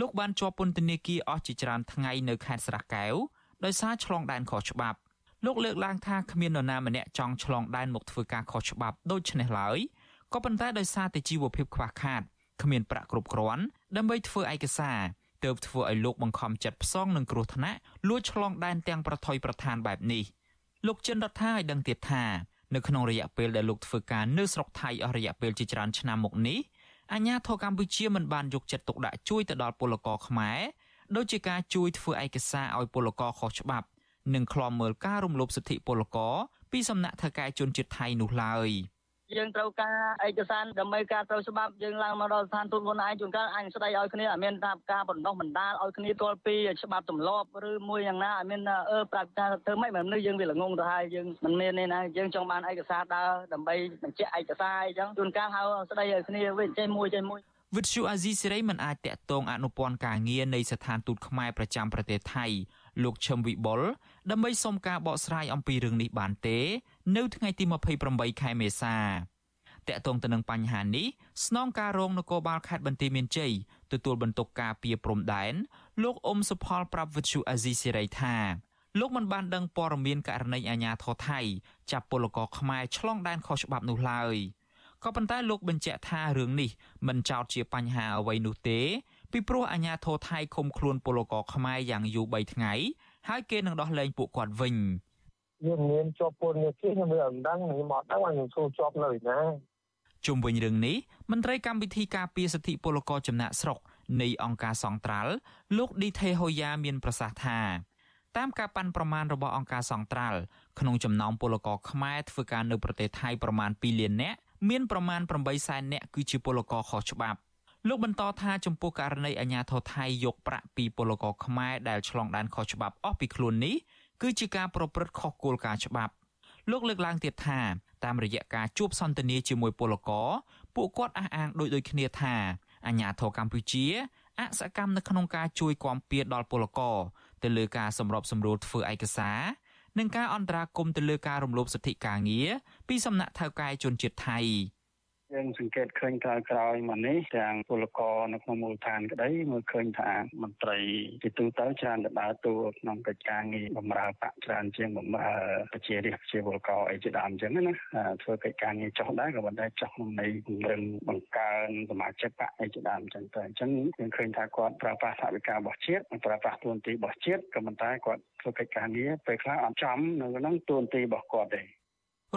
លោកបានជាប់ពន្ធនាគារអស់ជាច្រើនថ្ងៃនៅខេត្តស្រះកែវដោយសារឆ្លងដែនខុសច្បាប់ លោកលើកឡើងថាគ្មាននរណាម្នាក់ចង់ឆ្លងដែនមកធ្វើការខុសច្បាប់ដូចនេះឡើយក៏ប៉ុន្តែដោយសារតែជីវភាពខ្វះខាតគ្មានប្រាក់គ្រប់គ្រាន់ដើម្បីធ្វើឯកសារទើបធ្វើឲ្យលោកបង្ខំចិត្តផ្សងនឹងគ្រោះថ្នាក់លួចឆ្លងដែនទាំងប្រថុយប្រឋានបែបនេះលោកចិនរដ្ឋាឲ្យដឹងទៀតថានៅក្នុងរយៈពេលដែលលោកធ្វើការនៅស្រុកថៃអស់រយៈពេលជាច្រើនឆ្នាំមកនេះអាញាធរកម្ពុជាមិនបានយកចិត្តទុកដាក់ជួយទៅដល់ពលករខ្មែរដូចជាការជួយធ្វើឯកសារឲ្យពលករខុសច្បាប់ និងឃ្លាំមើលការរំលោភសិទ្ធិពលករពីសំណាក់ថៅកែជនជាតិថៃនោះឡើយ។យើងត្រូវការឯកសារដើម្បីការត្រូវច្បាប់យើងឡើងមកដល់ស្ថានទូតខ្លួនឯងជួនកាលអញស្ដីឲ្យគ្នាអត់មានថាការបណ្ដោះបណ្ដាលឲ្យគ្នាទាល់ពីច្បាប់ទម្លាប់ឬមួយយ៉ាងណាអត់មានអឺប្រាប់ថាធ្វើម៉េចមិននេះយើងវាល្ងងទៅហើយយើងមិនមាននេះណាយើងចង់បានឯកសារដើរដើម្បីបញ្ជាក់ឯកសារអីចឹងជួនកាលហៅស្ដីឲ្យគ្នាវិញចេះមួយចេះមួយវិទ្យុអាស៊ីសេរីមិនអាចតាក់ទងអនុព័ន្ធការងារនៃស្ថានទូតខ្មែរប្រចាំប្រទេសថៃ លោកឈឹមវិបុលដើម្បីសុំការបកស្រាយអំពីរឿងនេះបានទេ នៅថ្ងៃទី28ខែមេសាតកតងទៅនឹងបញ្ហានេះស្នងការរងនគរបាលខេត្តបន្ទាយមានជ័យទទួលបន្ទុកការពីព្រំដែនលោកអ៊ុំសុផលប្រាប់វិទ្យុអាស៊ីសេរីថាលោកមិនបានដឹងព័ត៌មានករណីអាញាធរថៃចាប់ពលករខ្មែរឆ្លងដែនខុសច្បាប់នោះឡើយក៏ប៉ុន្តែលោកបញ្ជាក់ថារឿងនេះមិនចោទជាបញ្ហាអ្វីនោះទេ ពីព្រោះអាញាធរថៃឃុំខ្លួនពលករខ្មែរយ៉ាងយូរ3ថ្ងៃហើយគេនឹងដោះលែងពួកគាត់វិញយើងមានជាប់ពលនេះគេខ្ញុំមិនដឹងខ្ញុំអត់ដឹងថាខ្ញុំចូលជាប់នៅណាជុំវិញរឿងនេះមន្ត្រីកម្មវិធីការពារសិទ្ធិពលករចំណាក់ស្រុកនៃអង្គការសង្ត្រាល់លោកឌីថេហូយ៉ាមានប្រសាសន៍ថាតាមការប៉ាន់ប្រមាណរបស់អង្គការសង្ត្រាល់ក្នុងចំណោមពលករខ្មែរធ្វើការនៅប្រទេសថៃប្រមាណ2លាននាក់មានប្រមាណ8សែននាក់គឺជាពលករខុសច្បាប់ លោកបន្តថាចំពោះករណីអាញាធរថៃយកប្រាក់ពីពលករខ្មែរដែលឆ្លងដែនខុសច្បាប់អស់ពីខ្លួននេះគឺជាការប្រព្រឹត្តខុសគោលការណ៍ច្បាប់លោកលើកឡើងទៀតថាតាមរយៈការជួបសន្ទនាជាមួយពលករពួកគាត់អះអាងដូចដូចគ្នាថាអាញាធរកម្ពុជាអសកម្មនៅក្នុងការជួយគាំពៀដល់ពលករទៅលើការសម្របសម្រួលធ្វើឯកសារនិងការអន្តរាគមន៍ទៅលើការរំលោភសិទ្ធិការងារពីសំណាក់ថៅកែជនជាតិថៃ។ យើងសង្កេតឃើញក្រោយក្រោយមកនេះទាំងពលករនៅក្នុងមូលដ្ឋានក្តីមើលឃើញថាមន្ត្រីទីទូទៅច្រើនទៅដើរតួក្នុងកិច្ចការងារបម្រើបកច្រើនជាងបម្រើប្រជារាស្ត្រប្រជាពលករអីជាដើមអញ្ចឹងណាធ្វើកិច្ចការងារចុះដែរក៏ប៉ុន្តែចុះក្នុងន័យពង្រឹងបង្កើនសមាជិកបកអីជាដើមអញ្ចឹងទៅអញ្ចឹងយើងឃើញថាគាត់ប្រើប្រាស់ថវិការបស់ជាតិប្រើប្រាស់ទួនាទីរបស់ជាតិក៏ប៉ុន្តែគាត់ធ្វើកិច្ចការងារពេលខ្លះអត់ចំនៅក្នុងទួនាទីរបស់គាត់ទេ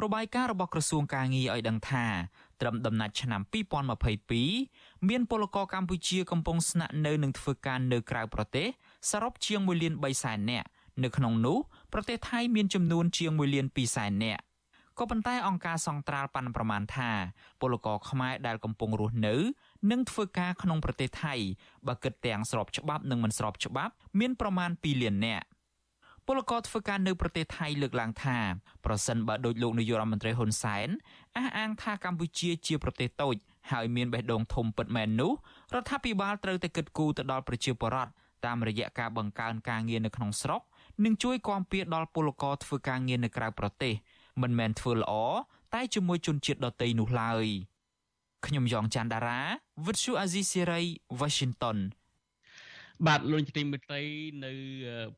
របាយការណ៍របស់ក្រសួងការងារឲ្យដឹងថា ត្រឹមដំណាច់ឆ្នាំ2022មានពលករកម្ពុជាកំពុងស្នាក់នៅនិងធ្វើការនៅក្រៅប្រទេសសរុបជាង1លាន3សែននាក់នៅក្នុងនោះប្រទេសថៃមានចំនួនជាង1លាន2សែននាក់ក៏ប៉ុន្តែអង្គការសង្ត្រាល់ប៉ាន់ប្រមាណថាពលករខ្មែរដែលកំពុងរស់នៅនិងធ្វើការក្នុងប្រទេសថៃបើគិតទាំងស្របច្បាប់និងមិនស្របច្បាប់មានប្រមាណ2លាននាក់ពលករធ្វើការនៅប្រទេសថៃលើកឡើងថាប្រសិនបើដោយលោកនាយករដ្ឋមន្ត្រីហ៊ុនសែន អះអាងថាកម្ពុជាជាប្រទេសតូចហើយមានបេះដូងធំពិតមែននោះរដ្ឋាភិបាលត្រូវតែគិតគូរទៅដល់ប្រជាពលរដ្ឋតាមរយៈការបង្កើនការងារនៅក្នុងស្រុកនិងជួយគាំពៀដល់ពលករធ្វើការងារនៅក្រៅប្រទេសមិនមែនធ្វើល្អតែជាមួយជនជាតិដទៃនោះឡើយខ្ញុំយ៉ងច័ន្ទដារាវិទ្យុអាស៊ីសេរី Washington បាទលោកជំទាវមិត្តរីនៅ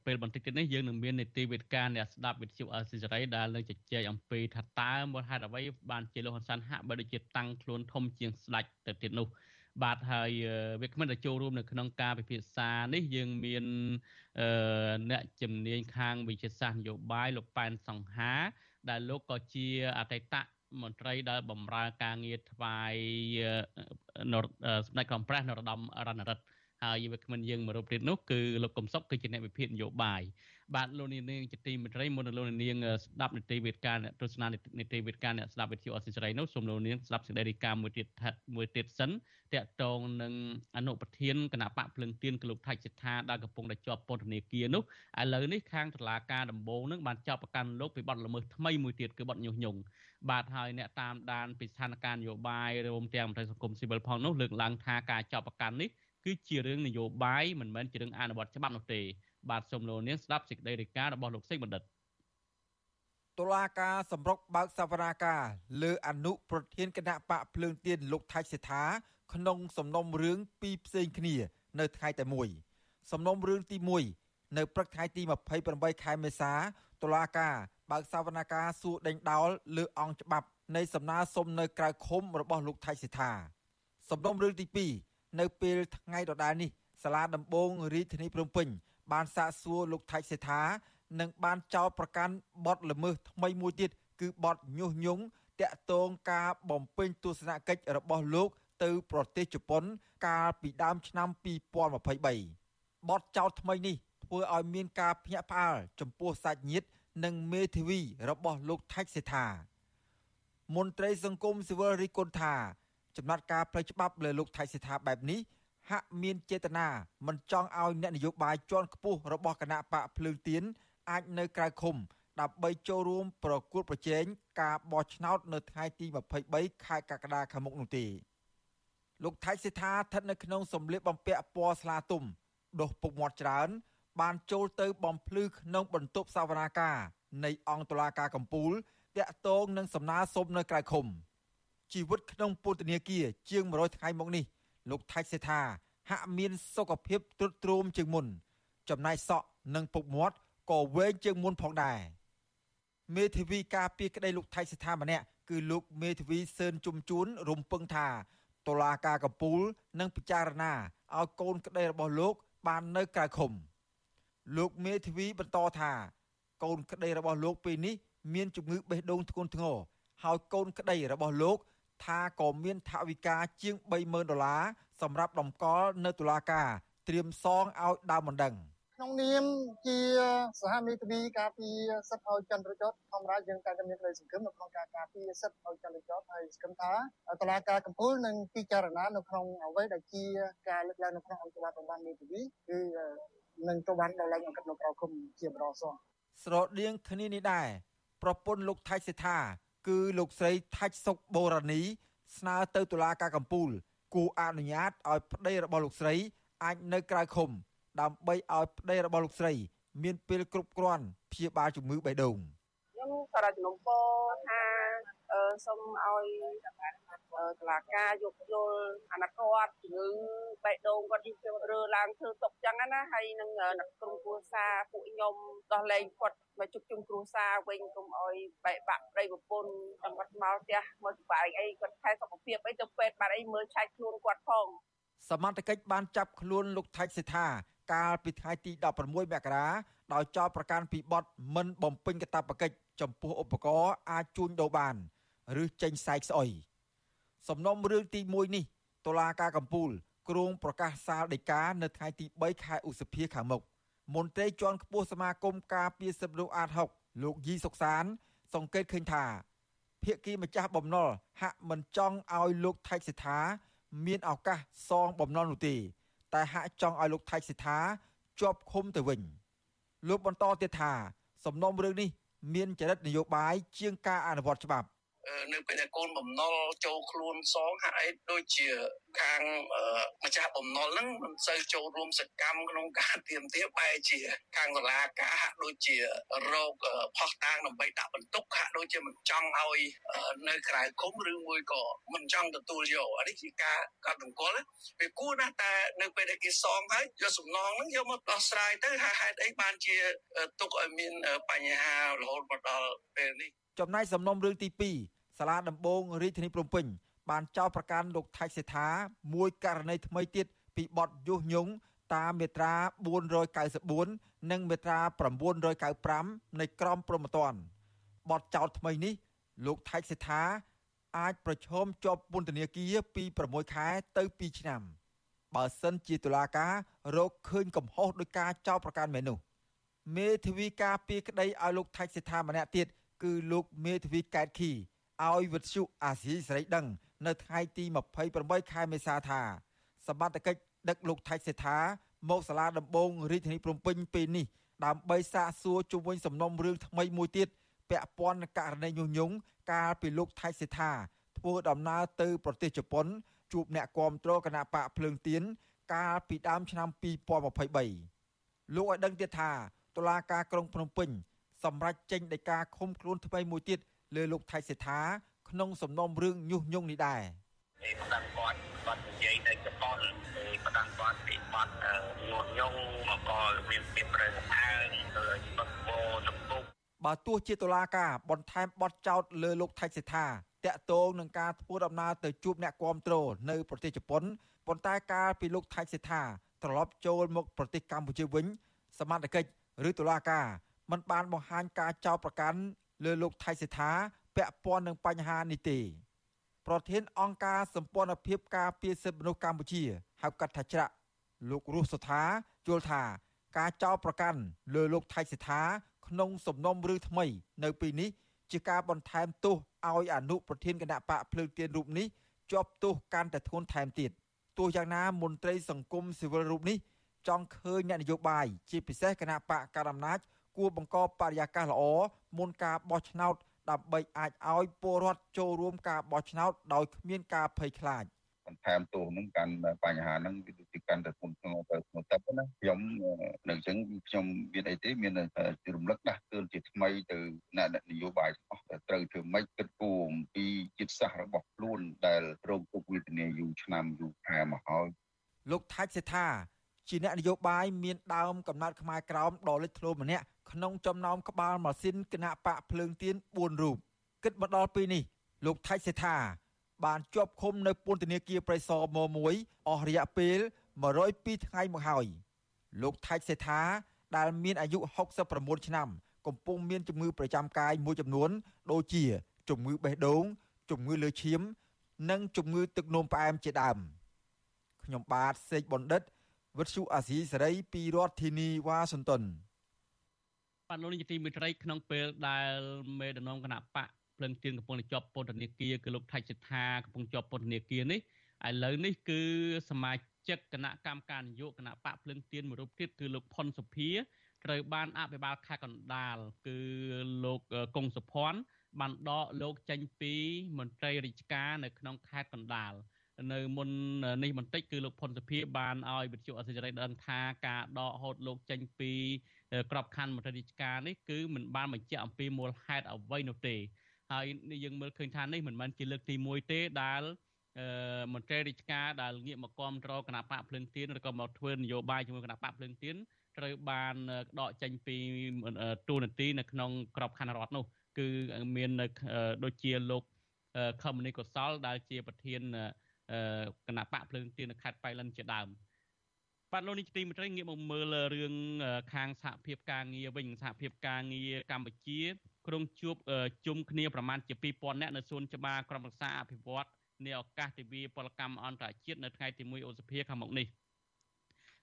ពេលបន្តិចទៀតនេះយើងនឹងមាននីតិវិទ្យាអ្នកស្ដាប់វិទ្យុអសិរ័យដែលនឹងជជែកអំពីថាតើមូលហេតុអ្វីបានជាលោកហ៊ុនសែនហាក់បើដូចជាតាំងខ្លួនធំជាងស្ដេចទៅទៀតនោះបាទហើយវាគ្មិនដែលចូលរួមនៅក្នុងការពិភាក្សានេះយើងមានអ្នកជំនាញខាងវិទ្យាសាស្ត្រនយោបាយលោកប៉ែនសង្ហា ដែលលោកក៏ជាអតីតមន្ត្រីដែលបម្រើការងារថ្វាយសម្ដេចក្រមព្រះនរោត្តមរណរដ្ឋ ហើយយុវក្មិនយើងមួយរូបទៀតនោះគឺលោកកំសុកគឺជាអ្នកវិភាគនយោបាយបាទលោកនាងជាទីមេត្រីមុនលោកនាងស្ដាប់នីតិវិទ្យាអ្នកទស្សនានីតិវិទ្យាអ្នកស្ដាប់វិទ្យុអសិរ័យនោះសូមលោកនាងស្ដាប់សេចក្តីរាយការណ៍មួយទៀតមួយទៀតសិនតកតងនឹងអនុប្រធានគណៈបកភ្លឹងទៀនគឺលោកថៃសិដ្ឋាដែលកំពុងតែជាប់ពន្ធនាគារនោះឥឡូវនេះខាងតុលាការដំបូងនឹងបានចាប់ប្រកាន់លោកពីបទល្មើសថ្មីមួយទៀតគឺបទញុះញង់បាទហើយអ្នកតាមដានពីស្ថានភាពនយោបាយរួមទាំងមន្ត្រីសង្គមស៊ីវិលផងនោះលើកឡើងថាការចាប់ប្រកាន់នេះ គឺជារឿងនយោបាយមិនមែនជារឿងអនុវត្តច្បាប់នោះទេ បាទសូមលោកនាងស្ដាប់សេចក្តីរាយការណ៍របស់លោកសេកបណ្ឌិតតុលាការសម្រុកបើកសវនាការលើអនុប្រធានគណៈបកភ្លើងទៀនលោកថៃសេដ្ឋាក្នុងសំណុំរឿងពីរផ្សេងគ្នា នៅថ្ងៃតែមួយសំណុំរឿងទី1នៅព្រឹកថ្ងៃទី28ខែមេសាតុលាការបើកសវនាការសួរដេញដោលលើអង្គច្បាប់នៃសំណើសុំនៅក្រៅឃុំរបស់លោកថៃសេដ្ឋាសំណុំរឿងទី2 នៅពេលថ្ងៃដដែលនេះសាលាដំបងរាជធានីភ្នំពេញ បានសាកសួរលោកថៃសេដ្ឋានិងបានចោទប្រកាន់បទល្មើសថ្មីមួយទៀតគឺបទញុះញង់តាក់ទងការបំពេញទស្សនកិច្ចរបស់លោក ទៅប្រទេសជប៉ុន កាលពីដើមឆ្នាំ2023បទចោទថ្មីនេះធ្វើឲ្យមានការភ្ញាក់ផ្អើលចំពោះសាច់ញាតិនិងមេធាវីរបស់លោកថៃសេដ្ឋាមន្ត្រីសង្គមស៊ីវិលរីគុណថា ចំណាត់ការផ្លូវច្បាប់លើលោកថៃសេដ្ឋាបែបនេះហាក់មានចេតនាមិនចង់ឲ្យអ្នកនយោបាយជាន់ខ្ពស់របស់គណៈបកភ្លើងទៀនអាចនៅក្រៅឃុំដើម្បីចូលរួមប្រគួតប្រជែងការបោះឆ្នោតនៅថ្ងៃទី23ខែកក្កដាខាងមុខនោះទេលោកថៃសេដ្ឋាស្ថិតនៅក្នុងសម្លៀកបំពាក់ពណ៌ស្លាទុំដុសពុកមាត់ច្រើន បានចូលទៅបំភ្លឺក្នុងបន្ទប់សវនាការនៃអង្គតុលាការកំពូលតាក់ទងនឹងសំណើសុំនៅក្រៅឃុំ ជីវិតក្នុងពន្ធនាគារជាង100ថ្ងៃមកនេះលោកថៃសេដ្ឋាហាក់មានសុខភាពទ្រុឌទ្រោមជាងមុន ចំណែកសក់និងពុកមាត់ក៏វែងជាងមុនផងដែរមេធាវីការពីក្តីលោកថៃសេដ្ឋាម្នាក់គឺលោកមេធាវីសឿនជុំជួនរំពឹងថាតុលាការកំពូលនឹងពិចារណាឲ្យកូនក្តីរបស់លោក បាននៅក្រៅឃុំលោកមេធាវីបន្តថាកូនក្តីរបស់លោកពេលនេះមានជំងឺបេះដូងធ្ងន់ធ្ងរហើយកូនក្តីរបស់លោក ថាក៏មានថវិកាជាង30000ដុល្លារសម្រាប់ដំកល់នៅតុលាការត្រៀមសងឲ្យដើមមិនដឹងក្នុងនាមជាសហមេធាវីការពារសិទ្ធិឲ្យចន្ទរចតធម្មតាយើងតែមានក្តីសង្ឃឹមនៅក្នុងការការពារសិទ្ធិឲ្យចន្ទរចតហើយសង្ឃឹមថាតុលាការកំពូលនឹងពិចារណានៅក្នុងអ្វីដែលជាការលើកឡើងនៅក្នុងអង្គការប្រព័ន្ធមេធាវីគឺនឹងត្រូវបានដល់ឡើងអង្គិតនៅក្រៅគុំជាបរសងស្រដៀងគ្នានេះដែរប្រពន្ធលោកថៃសេដ្ឋា គឺលោកស្រីថាច់សុកបូរ៉ានី ស្នើទៅតុលាការកំពូលគូអនុញ្ញាតឲ្យប្តីរបស់លោកស្រីអាចនៅក្រៅឃុំ ដើម្បីឲ្យប្តីរបស់លោកស្រី មានពេលគ្រប់គ្រាន់ព្យាបាលជំងឺបេះដូងខ្ញុំក៏រកជំនុំពរថា សូមឲ្យតឡាការយកយល់អាណត្តិគាត់ជំងឺបេះដូងគាត់យឺតរើឡើងធ្វើຕົកចឹងណាហើយនឹងអ្នកក្រុមគ្រួសារពួកខ្ញុំដោះលែងគាត់មកជុំជុំគ្រួសារវិញកុំឲ្យបែកបាក់ប្តីប្រពន្ធចាំគាត់មកផ្ទះមកសុបាយអីគាត់ខែសុខភាពអីទៅពេទ្យបាត់អីមើលឆែកខ្លួនគាត់ផងសមត្ថកិច្ចបានចាប់ខ្លួនលោកថៃសេដ្ឋាកាលពីថ្ងៃទី16មករាដោយចោទប្រកាន់ពីបទមិនបំពេញកាតព្វកិច្ចចំពោះឧបករណ៍អាចជួញដូរបាន ឬចេញសែកស្អុយសំណុំរឿងទី1នេះតុលាការកំពូលគ្រងប្រកាសសាលដីកានៅថ្ងៃទី3ខែឧសភាខាងមុខមន្ត្រីជាន់ខ្ពស់សមាគមការពារសិទ្ធិមនុស្សអាត6លោកយីសុកសាន សង្កេតឃើញថាភៀកគីម្ចាស់បំណុលហាក់មិនចង់ឲ្យលោកថៃសិដ្ឋាមានឱកាសសងបំណុលនោះទេ តែហាក់ចង់ឲ្យលោកថៃសិដ្ឋាជាប់ឃុំទៅវិញ លោកបន្តទៀតថា សំណុំរឿងនេះ មានចរិតនយោបាយជាងការអនុវត្តច្បាប់ នៅពេលដែលកូនបំណុលចូលខ្លួនសងហាក់អីដូចជាខាងម្ចាស់បំណុលហ្នឹងមិនសូវចូលរួមសកម្មក្នុងការទៀមទាបែរជាខាងតុលាការហាក់ដូចជារោគផោះតាងដើម្បីដាក់បន្ទុកហាក់ដូចជាមិនចង់ឲ្យនៅក្រៅគុំឬមួយក៏មិនចង់ទទួលយកអានេះជាការកត់សម្គាល់វាគួរណាស់តែនៅពេលដែលគេសងហើយយកសំណងហ្នឹងយកមកដោះស្រាយទៅហេតុអីបានជាទុកឲ្យមានបញ្ហារហូតមកដល់ពេលនេះ ចំណែកសំណុំរឿងទី2សាលាដំបងរាជធានីភ្នំពេញ បានចោទប្រកាន់លោកថៃសេដ្ឋាមួយករណីថ្មីទៀតពីបទញុះញង់តាមមាត្រា494និងមាត្រា995នៃក្រមព្រហ្មទណ្ឌបទចោទថ្មីនេះ លោកថៃសេដ្ឋាអាចប្រឈមជាប់ពន្ធនាគារពី6ខែទៅ2ឆ្នាំបើសិនជាតុលាការរកឃើញកំហុសដោយការចោទប្រកាន់មែននោះមេធាវីការពីក្តីឲ្យលោកថៃសេដ្ឋាម្នាក់ទៀត គឺលោកមេធាវីកែតខីឲ្យវិទ្យុអាស៊ីសេរីដឹង នៅថ្ងៃទី28ខែមេសាថាសមត្ថកិច្ចដឹកលោកថៃសេដ្ឋាមកសាលាដំបងរាជធានីភ្នំពេញពេលនេះដើម្បីសាកសួរជុំវិញសំណុំរឿងថ្មីមួយទៀតពាក់ព័ន្ធនឹងករណីញុះញង់កាលពីលោកថៃសេដ្ឋាធ្វើដំណើរទៅប្រទេសជប៉ុន ជួបអ្នកគាំទ្រគណៈបកភ្លើងទៀនកាលពីដើមឆ្នាំ2023លោកឲ្យដឹងទៀតថាតុលាការក្រុងភ្នំពេញ សម្រាប់ចេញដីកាឃុំខ្លួនថ្មីមួយទៀតលើលោកថៃសេដ្ឋាក្នុងសំណុំរឿងញុះញង់នេះដែរឯបដិគាត់គាត់និយាយនៅចប៉ុនឯបដិគាត់ពីបាត់ញុះញង់មកក៏មានពីប្រឹងអើងទៅបឹកបោចំពុកបើទោះជាតុលាការបន្ថែមបទចោទលើលោកថៃសេដ្ឋាតាក់ទងនឹងការធ្វើដំណើរទៅជួបអ្នកគាំទ្រនៅប្រទេសជប៉ុនប៉ុន្តែកាលពីលោកថៃសេដ្ឋាត្រឡប់ចូលមកប្រទេសកម្ពុជាវិញសមត្ថកិច្ចឬតុលាការ មិនបានបង្ហាញការចោទប្រកាន់លើលោកថៃសេដ្ឋាពាក់ព័ន្ធនឹងបញ្ហានេះទេប្រធានអង្គការសម្ព័ន្ធភាពការពារសិទ្ធិមនុស្សកម្ពុជាហៅកាត់ថាច្រាក់លោករស់សុថាយល់ថាការចោទប្រកាន់លើលោកថៃសេដ្ឋាក្នុងសំណុំរឿងថ្មី នៅពេលនេះជាការបន្ថែមទោសឲ្យអនុប្រធានគណៈបកភ្លើងទៀនរូបនេះជាប់ទោសកាន់តែធ្ងន់ថែមទៀតទោះយ៉ាងណាមន្ត្រីសង្គមស៊ីវិលរូបនេះចង់ឃើញអ្នកនយោបាយជាពិសេសគណៈបកកណ្ដាលអំណាច គួរបង្កបរិយាកាសល្អមុនការបោះឆ្នោតដើម្បីអាចឲ្យពលរដ្ឋចូលរួមការបោះឆ្នោតដោយគ្មានការភ័យខ្លាចបន្ថែមទោសនឹងកាន់បញ្ហាហ្នឹងវាដូចជាកាន់តែធ្ងន់ធ្ងរទៅធ្ងន់ទៅណាខ្ញុំនៅអញ្ចឹងខ្ញុំមានអីទេមានរំលឹកដាស់តឿនជាថ្មីទៅអ្នកនយោបាយទាំងអស់ត្រូវធ្វើម៉េចគិតគូរអំពីចិត្តសាស្ត្ររបស់ខ្លួនដែលរងទុក្ខវេទនាយូរឆ្នាំយូរខែមកហើយលោកថាច់សេថាជាអ្នកនយោបាយមានដើមកំណត់ខ្មែរក្រោមដ៏លេចធ្លោម្នាក់ ក្នុងចំណោមក្បាលម៉ាស៊ីនគណៈបកភ្លើងទៀន4រូបគិតមកដល់ពេលនេះលោកថៃសេថា បានជាប់ឃុំនៅពន្ធនាគារព្រៃសរម1អស់រយៈពេល102ថ្ងៃមកហើយលោកថៃសេថា ដែលមានអាយុ69ឆ្នាំ កំពុងមានជំងឺប្រចាំកាយមួយចំនួន ដូចជា ជំងឺបេះដូង ជំងឺលើឈាម និងជំងឺទឹកនោមផ្អែមជាដើមខ្ញុំបាទសេកបណ្ឌិតវិទ្យុអាស៊ីសេរីពីរដ្ឋធានីវ៉ាស៊ីនតោន បាទលោកនាយកទីមេត្រីក្នុងពេលដែលមេដឹកនាំគណៈបកភ្លឹងទៀនកំពុងជាប់ពន្ធនាគារគឺលោកថៃសិដ្ឋាកំពុងជាប់ពន្ធនាគារនេះឥឡូវនេះគឺសមាជិកគណៈកម្មការនយោបាយគណៈបកភ្លឹងទៀនមួយរូបទៀតគឺលោកផុនសុភាត្រូវបានអភិបាលខេត្តកណ្ដាលគឺលោកកុងសុភ័ណ្ឌបានដកលោកចេញពីមន្ត្រីរាជការនៅក្នុងខេត្តកណ្ដាលនៅមុននេះបន្តិចគឺលោកផុនសុភាបានឲ្យវិទ្យុអសិរ័យដឹងថាការដកហូតលោកចេញពី ក្របខ័ណ្ឌមន្ត្រីរាជការនេះគឺមិនបានបញ្ជាក់អំពីមូលហេតុអ្វីនោះទេហើយយើងមើលឃើញថានេះមិនមែនជាលើកទី1ទេដែលមន្ត្រីរាជការដែលងាកមកគ្រប់គ្រងគណៈបកភ្លឹងទៀនឬក៏មកធ្វើនយោបាយជាមួយគណៈបកភ្លឹងទៀនត្រូវបានដកចេញពីទូនាទីនៅក្នុងក្របខ័ណ្ឌរដ្ឋនោះគឺមានដូចជាលោកខមនីកុសលដែលជាប្រធានគណៈបកភ្លើងទៀននៅខេត្តបៃលិនជាដើម បាទលោកនេះទីមន្ត្រីងាកមកមើលរឿងខាងសហភាពការងារវិញសហភាពការងារកម្ពុជាក្រុងជួបជុំគ្នាប្រមាណជា2000នាក់នៅសួនច្បារក្រុមរក្សាអភិវឌ្ឍនៃឱកាសទិវាពលកម្មអន្តរជាតិនៅថ្ងៃទី1ឧសភាខាងមុខនេះ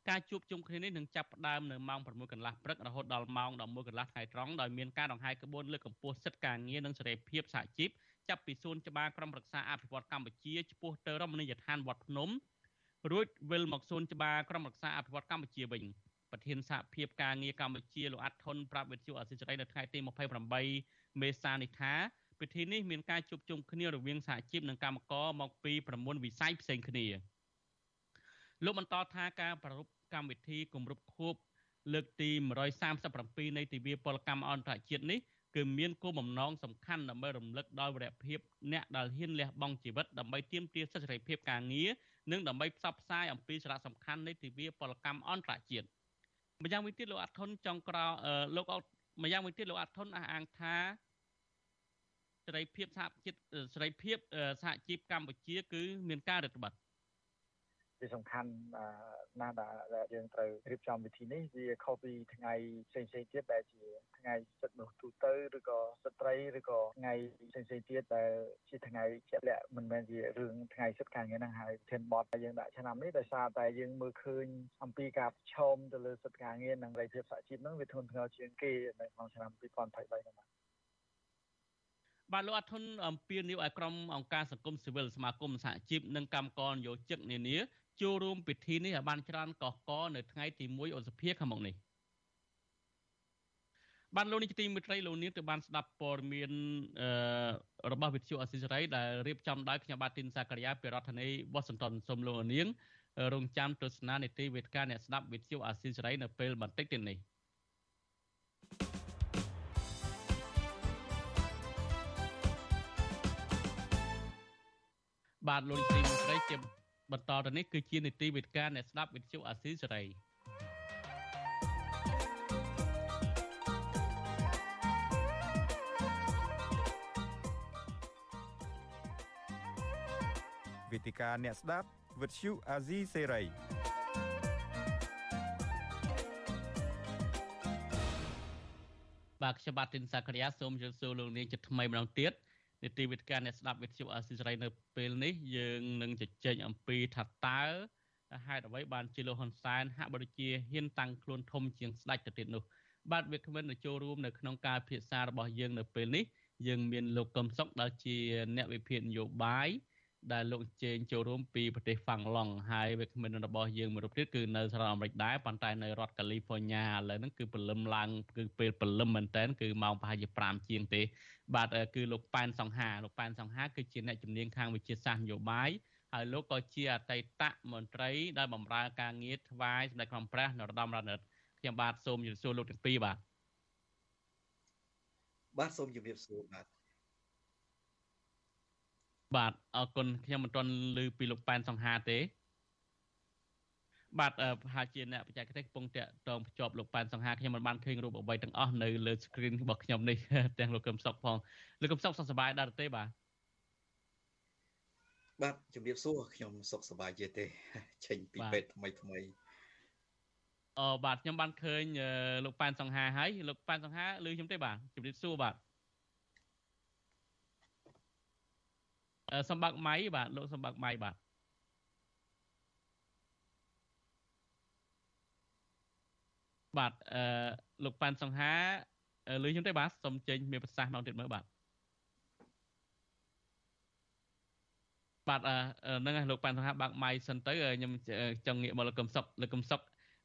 ការជួបជុំគ្នានេះនឹងចាប់ផ្ដើមនៅម៉ោង6កន្លះព្រឹករហូតដល់ម៉ោង11កន្លះថ្ងៃត្រង់ដោយមានការដង្ហែក្បួនលើកកម្ពស់សិទ្ធិការងារនិងសេរីភាពសហជីពចាប់ពីសួនច្បារក្រុមរក្សាអភិវឌ្ឍកម្ពុជាឆ្ពោះទៅរមណីយដ្ឋានវត្តភ្នំ រួចវិលមកសួនច្បារក្រុមរក្សាអភិវឌ្ឍកម្ពុជាវិញប្រធានសហភាពការងារកម្ពុជាលោកអាត់ថុនប្រាប់វិទ្យុអសិរ័យនៅថ្ងៃទី28មេសានេះថាពិធីនេះមានការជួបជុំគ្នារវាងសហជីពនិងកម្មករមកពី9វិស័យផ្សេងគ្នាលោកបន្តថាការប្រារព្ធកម្មវិធីគម្រប់ខួបលើកទី137នៃទិវាពលកម្មអន្តរជាតិនេះគឺមានគោលបំណងសំខាន់ដើម្បីរំលឹកដល់វីរភាពអ្នកដែលហ៊ានលះបង់ជីវិតដើម្បីទាមទារសិទ្ធិសេរីភាពការងារ និងដើម្បីផ្សព្វផ្សាយអំពីសារៈសំខាន់នៃទិវាពលកម្មអន្តរជាតិម្យ៉ាងវិញទៀតលោកអាត់ថុនចង់ក្រោលោកម្យ៉ាងវិញទៀតលោកអាត់ថុនអះអាងថាសេរីភាពសហជីពសេរីភាពសហជីពកម្ពុជា គឺ មានការរឹតបន្តឹងវាសំខាន់ ណាស់ដែលយើងត្រូវរៀបចំវិធីនេះវាខុសពីថ្ងៃផ្សេងៗទៀតដែលជាថ្ងៃសិទ្ធិមនុស្សទូទៅឬក៏ស្ត្រីឬក៏ថ្ងៃផ្សេងៗទៀតដែលជាថ្ងៃជាក់លាក់មិនមែនជារឿងថ្ងៃសិទ្ធិការងារហ្នឹងហើយធានបតដែលយើងដាក់ឆ្នាំនេះដោយសារតែយើងមើលឃើញអំពីការប្រឈមទៅលើសិទ្ធិការងារនិងសេរីភាពសហជីពហ្នឹងវាធ្ងន់ធ្ងរជាងគេនៅក្នុងឆ្នាំ2023ហ្នឹងបាទបាទលោកអធុនអំពីនីវឲ្យក្រុមអង្គការសង្គមស៊ីវិលសមាគមសហជីពនិងកម្មករនយោជិកនានា ចូលរួមពិធីនេះឲ្យបានច្រើនកកកនៅថ្ងៃទី1ឧសភាខាងមុខនេះបានលោកនេះទីមិត្តរីលោកនាងទៅបានស្ដាប់ព័ត៌មានអឺរបស់វិទ្យុអស៊ីសេរីដែលរៀបចំដោយខ្ញុំបាទទីនសាករិយាពីរដ្ឋធានីវ៉ាស៊ីនតោនសូមលោកនាងរងចាំទស្សនានីតិវេទិកាអ្នកស្ដាប់វិទ្យុអស៊ីសេរីនៅពេលបន្តិចទៀតនេះបាទលោកទីមិត្តរីជា បន្តទៅនេះគឺជានីតិវិទ្យាអ្នកស្ដាប់វិទ្យុអាស៊ីសេរីវេទិកាអ្នកស្ដាប់វិទ្យុអាស៊ីសេរីបាទខ្ញុំបាទទីនសាករិយាសូមជម្រាបសួរលោកនាងជាថ្មីម្ដងទៀត នីតិវិទ្យាអ្នកស្ដាប់វិទ្យុអសិរ័យនៅពេលនេះយើងនឹងជជែកអំពីថាតើហេតុអ្វីបានជាលោកហ៊ុនសែនហាក់បីជាហ៊ានតាំងខ្លួនធំជាងស្ដេចទៅទៀតនោះបាទវាគ្មិនទៅចូលរួមនៅក្នុងការពិភាក្សារបស់យើងនៅពេលនេះយើងមានលោកកឹមសុខដែលជាអ្នកវិភាគនយោបាយ ដែលលោកជេងចូលរួមពីប្រទេសហ្វាំងឡង់ហើយវាគ្មិនរបស់យើងមួយរូបទៀតគឺនៅសហរដ្ឋអាមេរិកដែរប៉ុន្តែនៅរដ្ឋកាលីហ្វ័រញ៉ាឥឡូវហ្នឹងគឺព្រលឹមឡើងគឺពេលព្រលឹមមែនតើគឺម៉ោងប្រហែលជា5ជាងទេ បាទគឺលោកប៉ែនសង្ហាលោកប៉ែនសង្ហាគឺជាអ្នកជំនាញខាងវិទ្យាសាស្ត្រនយោបាយហើយលោកក៏ជាអតីតមន្ត្រីដែលបម្រើការងារថ្វាយសម្ដេចក្រមព្រះនរោត្តមរណរដ្ឋខ្ញុំបាទសូមជម្រាបសួរលោកទាំងពីរបាទបាទសូមជម្រាបសួរបាទ បាទអរគុណខ្ញុំមិនទាន់ឮពីលោកប៉ែនសង្ហាទេ បាទប្រហែលជាអ្នកបច្ចេកទេសកំពុងតាក់ទងភ្ជាប់លោកប៉ែនសង្ហាខ្ញុំមិនបានឃើញរូបអ្វីទាំងអស់នៅលើ screen របស់ខ្ញុំនេះទាំងលោកកឹមសុខផងលោកកឹមសុខសុខសប្បាយដែរទេបាទបាទជំរាបសួរខ្ញុំសុខសប្បាយជាទេចេញពីពេទ្យថ្មីថ្មីអឺបាទខ្ញុំបានឃើញលោកប៉ែនសង្ហាហើយលោកប៉ែនសង្ហាឮខ្ញុំទេបាទជំរាបសួរបាទ សម្បាក់ម៉ៃបាទលោកសម្បាក់ម៉ៃបាទបាទអឺលោកប៉ាន់សង្ហាលឺខ្ញុំទេបាទសូមចេញមានប្រសាសន៍មកទៀតមើលបាទបាទហ្នឹងហើយលោកប៉ាន់សង្ហាបាក់ម៉ៃសិនទៅខ្ញុំចង់ងាកមកលោកកឹមសុកលោកកឹមសុក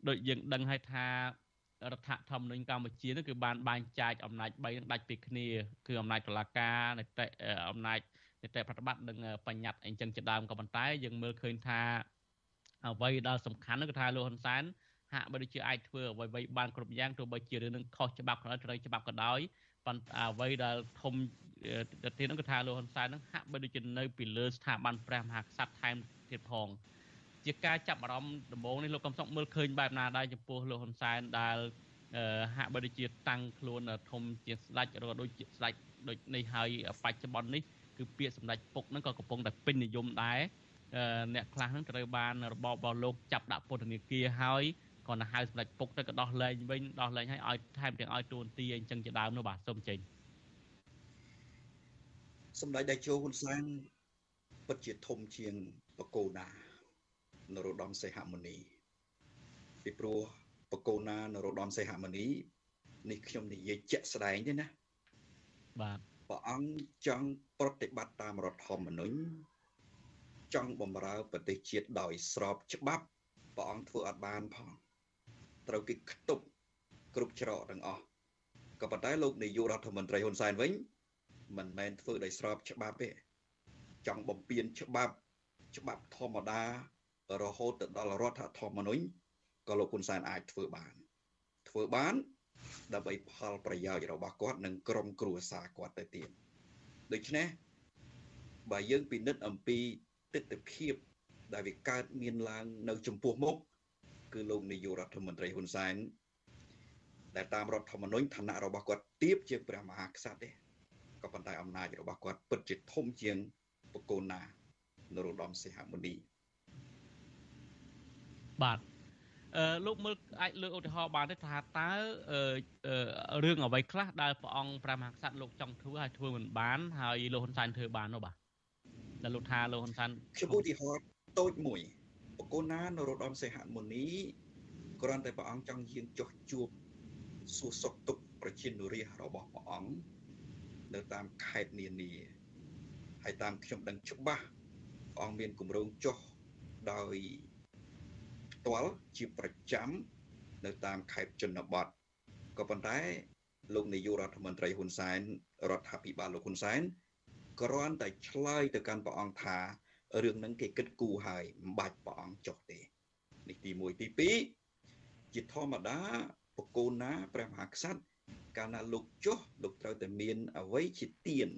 ដូចយើងដឹងហើយថារដ្ឋធម្មនុញ្ញកម្ពុជានោះគឺបានបែងចែកអំណាច3នឹងដាច់ពីគ្នាគឺអំណាចតុលាការនីតិអំណាច នីតិប្រតិបត្តិនិងបញ្ញត្តិអីចឹងជាដើមក៏ប៉ុន្តែយើងមើលឃើញថាអ្វីដែលសំខាន់នោះគឺថាលោកហ៊ុនសែនហាក់បីដូចជាអាចធ្វើអ្វីៗបានគ្រប់យ៉ាងទោះបីជារឿងនឹងខុសច្បាប់ក៏ដោយត្រូវច្បាប់ក៏ដោយប៉ុន្តែអ្វីដែលធំទៅទៀតនោះគឺថាលោកហ៊ុនសែននឹងហាក់បីដូចជានៅពីលើស្ថាប័នព្រះមហាក្សត្រថែមទៀតផងជាការចាប់អារម្មណ៍ដំបូងនេះលោកកំសុកមើលឃើញបែបណាដែរចំពោះលោកហ៊ុនសែនដែលហាក់បីដូចជាតាំងខ្លួនធំជាស្ដេចរដូចជាស្ដេចដូចនេះហើយបច្ចុប្បន្ននេះ គឺពាក្យសម្ដេចពុកហ្នឹងក៏កំពុងតែពេញនិយមដែរអ្នកខ្លះហ្នឹងត្រូវបានរបបរបស់លោកចាប់ដាក់ពន្ធនាគារហើយគាត់ទៅហៅសម្ដេចពុកទៅក៏ដោះលែងវិញដោះលែងឲ្យឲ្យថែមទាំងឲ្យទួនាទីអញ្ចឹងជាដើមនោះបាទសូមចេញសម្ដេចតេជោហ៊ុនសែនពិតជាធំជាងបកូណានរោត្តមសីហមុនីពីព្រោះបកូណានរោត្តមសីហមុនីនេះខ្ញុំនិយាយជាក់ស្ដែងទេណាបាទ ព្រះអង្គចង់ប្រតិបត្តិតាមរដ្ឋធម្មនុញ្ញចង់បំរើប្រទេសជាតិដោយស្របច្បាប់ព្រះអង្គធ្វើអត់បានផងត្រូវគេខ្ទប់គ្រប់ច្រកទាំងអស់ក៏ប៉ុន្តែលោកនាយករដ្ឋមន្ត្រីហ៊ុនសែនវិញមិនមែនធ្វើដោយស្របច្បាប់ទេចង់បំពេញច្បាប់ច្បាប់ធម្មតារហូតទៅដល់រដ្ឋធម្មនុញ្ញក៏លោកហ៊ុនសែនអាចធ្វើបាន ធ្វើបាន ដើម្បីផលប្រយោជន៍របស់គាត់និងក្រុមគ្រួសារគាត់ទៅទៀតដូច្នេះបើយើងពិនិត្យអំពីទស្សនវិជ្ជាដែលវាកើតមានឡើងនៅចំពោះមុខគឺលោកនាយករដ្ឋមន្ត្រីហ៊ុនសែនដែលតាមរដ្ឋធម្មនុញ្ញឋានៈរបស់គាត់ទៀបជាងព្រះមហាក្សត្រទេក៏ប៉ុន្តែអំណាចរបស់គាត់ពិតជាធំជាងបកូនណានរោត្តមសីហមុនីបាទអឺ លោកមើលអាចលើកឧទាហរណ៍បានទេថាតើរឿងអ្វីខ្លះដែលព្រះអង្គព្រះមហាក្សត្រលោកចង់ធ្វើហើយធ្វើមិនបាន ហើយលោកហ៊ុនសែនធ្វើបាននោះបាទដែលលោកថាលោកហ៊ុនសែនខ្ញុំឧទាហរណ៍តូចមួយបកូនណានរោត្តមសីហមុនីគ្រាន់តែព្រះអង្គចង់យាងចុះជួបសួរសុខទុក្ខប្រជានុរាស្ត្ររបស់ព្រះអង្គនៅតាមខេត្តនានាហើយតាមខ្ញុំដឹងច្បាស់ព្រះអង្គមានគម្រោងចុះដោយផ្ទាល់ជាប្រចាំនៅតាមខេត្តជនបទក៏ប៉ុន្តែលោកនាយករដ្ឋមន្ត្រីហ៊ុនសែនរដ្ឋាភិបាលលោកហ៊ុនសែនគ្រាន់តែឆ្លើយទៅកាន់ព្រះអង្គថារឿងហ្នឹងគេគិតគូរហើយមិនបាច់ព្រះអង្គចុះទេនេះទី1ទី2ជាធម្មតាបកូនណាព្រះមហាក្សត្រកាលណាលោកចុះលោកត្រូវតែមានអ្វីជាទៀន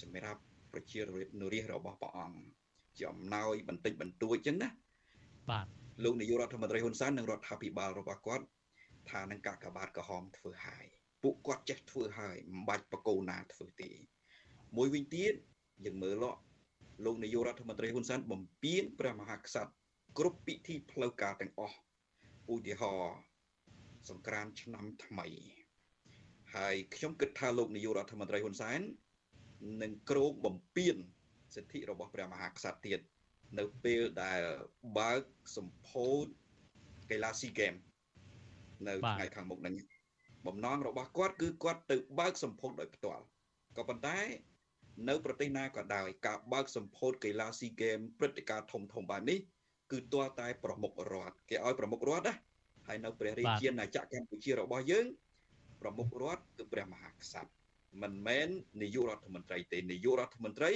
សម្រាប់ប្រជារាស្ត្ររបស់ព្រះអង្គជាអំណោយបន្តិចបន្តួចចឹងណាបាទ លោកនាយករដ្ឋមន្ត្រីហ៊ុនសែននិងរដ្ឋាភិបាលរបស់គាត់ថានឹងកាកបាទក្រហមធ្វើហើយពួកគាត់ចេះធ្វើហើយមិនបាច់បកូនណាធ្វើទេមួយវិញទៀតយើងមើលលោកនាយករដ្ឋមន្ត្រីហ៊ុនសែនបំពេញព្រះមហាក្សត្រគ្រប់ពិធីផ្លូវការទាំងអស់ឧទាហរណ៍សង្ក្រានឆ្នាំថ្មីហើយខ្ញុំគិតថាលោកនាយករដ្ឋមន្ត្រីហ៊ុនសែននឹងក្រោកបំពេញសិទ្ធិរបស់ព្រះមហាក្សត្រទៀត នៅពេលដែលបើកសម្ពោធកីឡាស៊ីហ្គេមនៅថ្ងៃខាងមុខនេះបំណងរបស់គាត់គឺគាត់ទៅបើកសម្ពោធដោយផ្ទាល់ក៏ប៉ុន្តែនៅប្រទេសណាក៏ដោយការបើកសម្ពោធកីឡាស៊ីហ្គេមព្រឹត្តិការណ៍ធំធំបែបនេះគឺទាល់តែប្រមុខរដ្ឋគេឲ្យប្រមុខរដ្ឋណាហើយនៅព្រះរាជាណាចក្រកម្ពុជារបស់យើងប្រមុខរដ្ឋគឺព្រះមហាក្សត្រមិនមែននាយករដ្ឋមន្ត្រីទេនាយករដ្ឋមន្ត្រី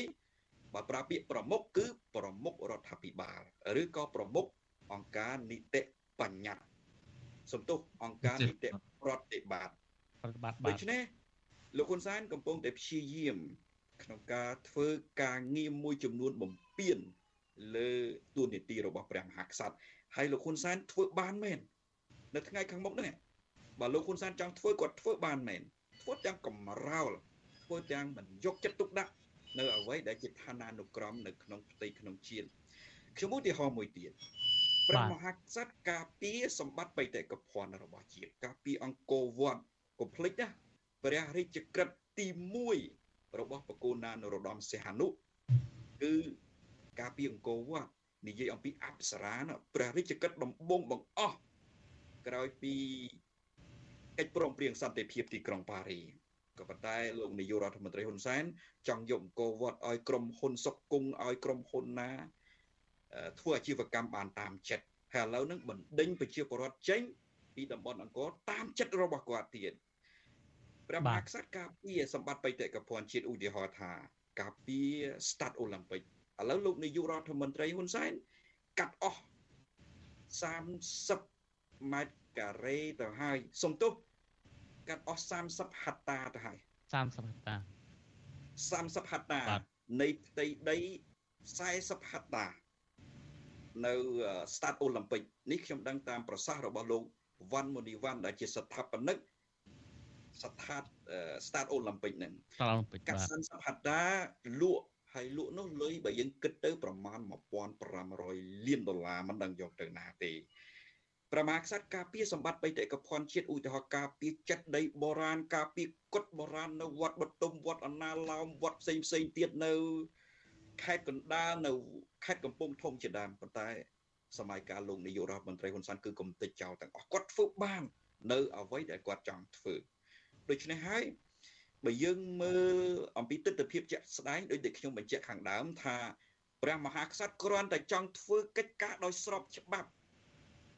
បើប្រើពាក្យប្រមុខគឺប្រមុខរដ្ឋាភិបាលឬក៏ប្រមុខអង្គការនីតិបញ្ញត្តិសំទោសអង្គការនីតិប្រតិបត្តិប្រតិបត្តិដូច្នេះលោកហ៊ុនសែនកំពុងតែព្យាយាម ក្នុងការធ្វើការងារមួយចំនួនបំពេញលើទួនាទីរបស់ព្រះមហាក្សត្រហើយលោកហ៊ុនសែនធ្វើបានមែននៅថ្ងៃខាងមុខនេះបើលោកហ៊ុនសែនចង់ធ្វើគាត់ធ្វើបានមែនធ្វើទាំងកំរោលធ្វើទាំងមិនយកចិត្តទុកដាក់ នៅអ្វីដែលជាឋានានុក្រមនៅក្នុងផ្ទៃក្នុងជាតិខ្ញុំឧទាហរណ៍មួយទៀតព្រះមហាក្សត្រការពារសម្បត្តិបេតិកភណ្ឌរបស់ជាតិការពារអង្គរវត្តកុំភ្លេចណាព្រះរាជក្រឹត្យទី1របស់បកូណានរោត្តមសីហនុគឺការពារអង្គរវត្តនិយាយអំពីអប្សរាណាព្រះរាជក្រឹត្យដំបងបង្អស់ក្រោយពីកិច្ចព្រមព្រៀងសន្តិភាពទីក្រុងប៉ារី ក៏ប៉ុន្តែលោកនាយករដ្ឋមន្ត្រីហ៊ុនសែនចង់យកអង្គរវត្តឲ្យក្រុមហ៊ុនសុកគង់ឲ្យក្រុមហ៊ុនណាធ្វើអាជីវកម្មបានតាមចិត្តហើយឥឡូវហ្នឹងបណ្ដេញប្រជាពលរដ្ឋចេញពីតំបន់អង្គរតាមចិត្តរបស់គាត់ទៀតព្រះមហាក្សត្រការពារសម្បត្តិបេតិកភណ្ឌជាតិឧទាហរណ៍ថាការពារ Stade Olympic ឥឡូវលោកនាយករដ្ឋមន្ត្រីហ៊ុនសែនកាត់អស់30ម៉ែត្រការ៉េទៅហើយសំទោស កាត់អស់30ហត្តាទៅហើយ30ហត្តា30ហត្តានៃផ្ទៃដី40ហត្តានៅ Stade Olympic នេះខ្ញុំដឹងតាមប្រសាសន៍របស់លោកវ៉ាន់មូនីវ៉ាន់ដែលជាស្ថាបនិកស្ថាប Stade Olympic ហ្នឹង Stade Olympic កាត់30ហត្តាលក់ហើយលក់នោះលុយបើយើងគិតទៅប្រមាណ1500លានដុល្លារមិនដឹងយកទៅណាទេ ព្រះមហាក្សត្រការពារសម្បត្តិបេតិកភណ្ឌជាតិឧទាហរណ៍ការពារចិត្តដីបុរាណការពារគុតបុរាណនៅវត្តបទុមវត្តអណាឡោមវត្តផ្សេងផ្សេងទៀតនៅខេត្តកណ្ដាលនៅខេត្តកំពង់ធំជាដើមប៉ុន្តែ សម័យកាលលោកនាយករដ្ឋមន្ត្រីហ៊ុនសែនគឺគំតិចចោលទាំងអស់គាត់ធ្វើបាន នៅអ្វីដែលគាត់ចង់ធ្វើដូច្នេះហើយបើយើងមើលអំពីទស្សនវិជ្ជាជាក់ស្ដែងដោយតែខ្ញុំបញ្ជាក់ខាងដើមថាព្រះមហាក្សត្រគ្រាន់តែចង់ធ្វើកិច្ចការដោយស្របច្បាប់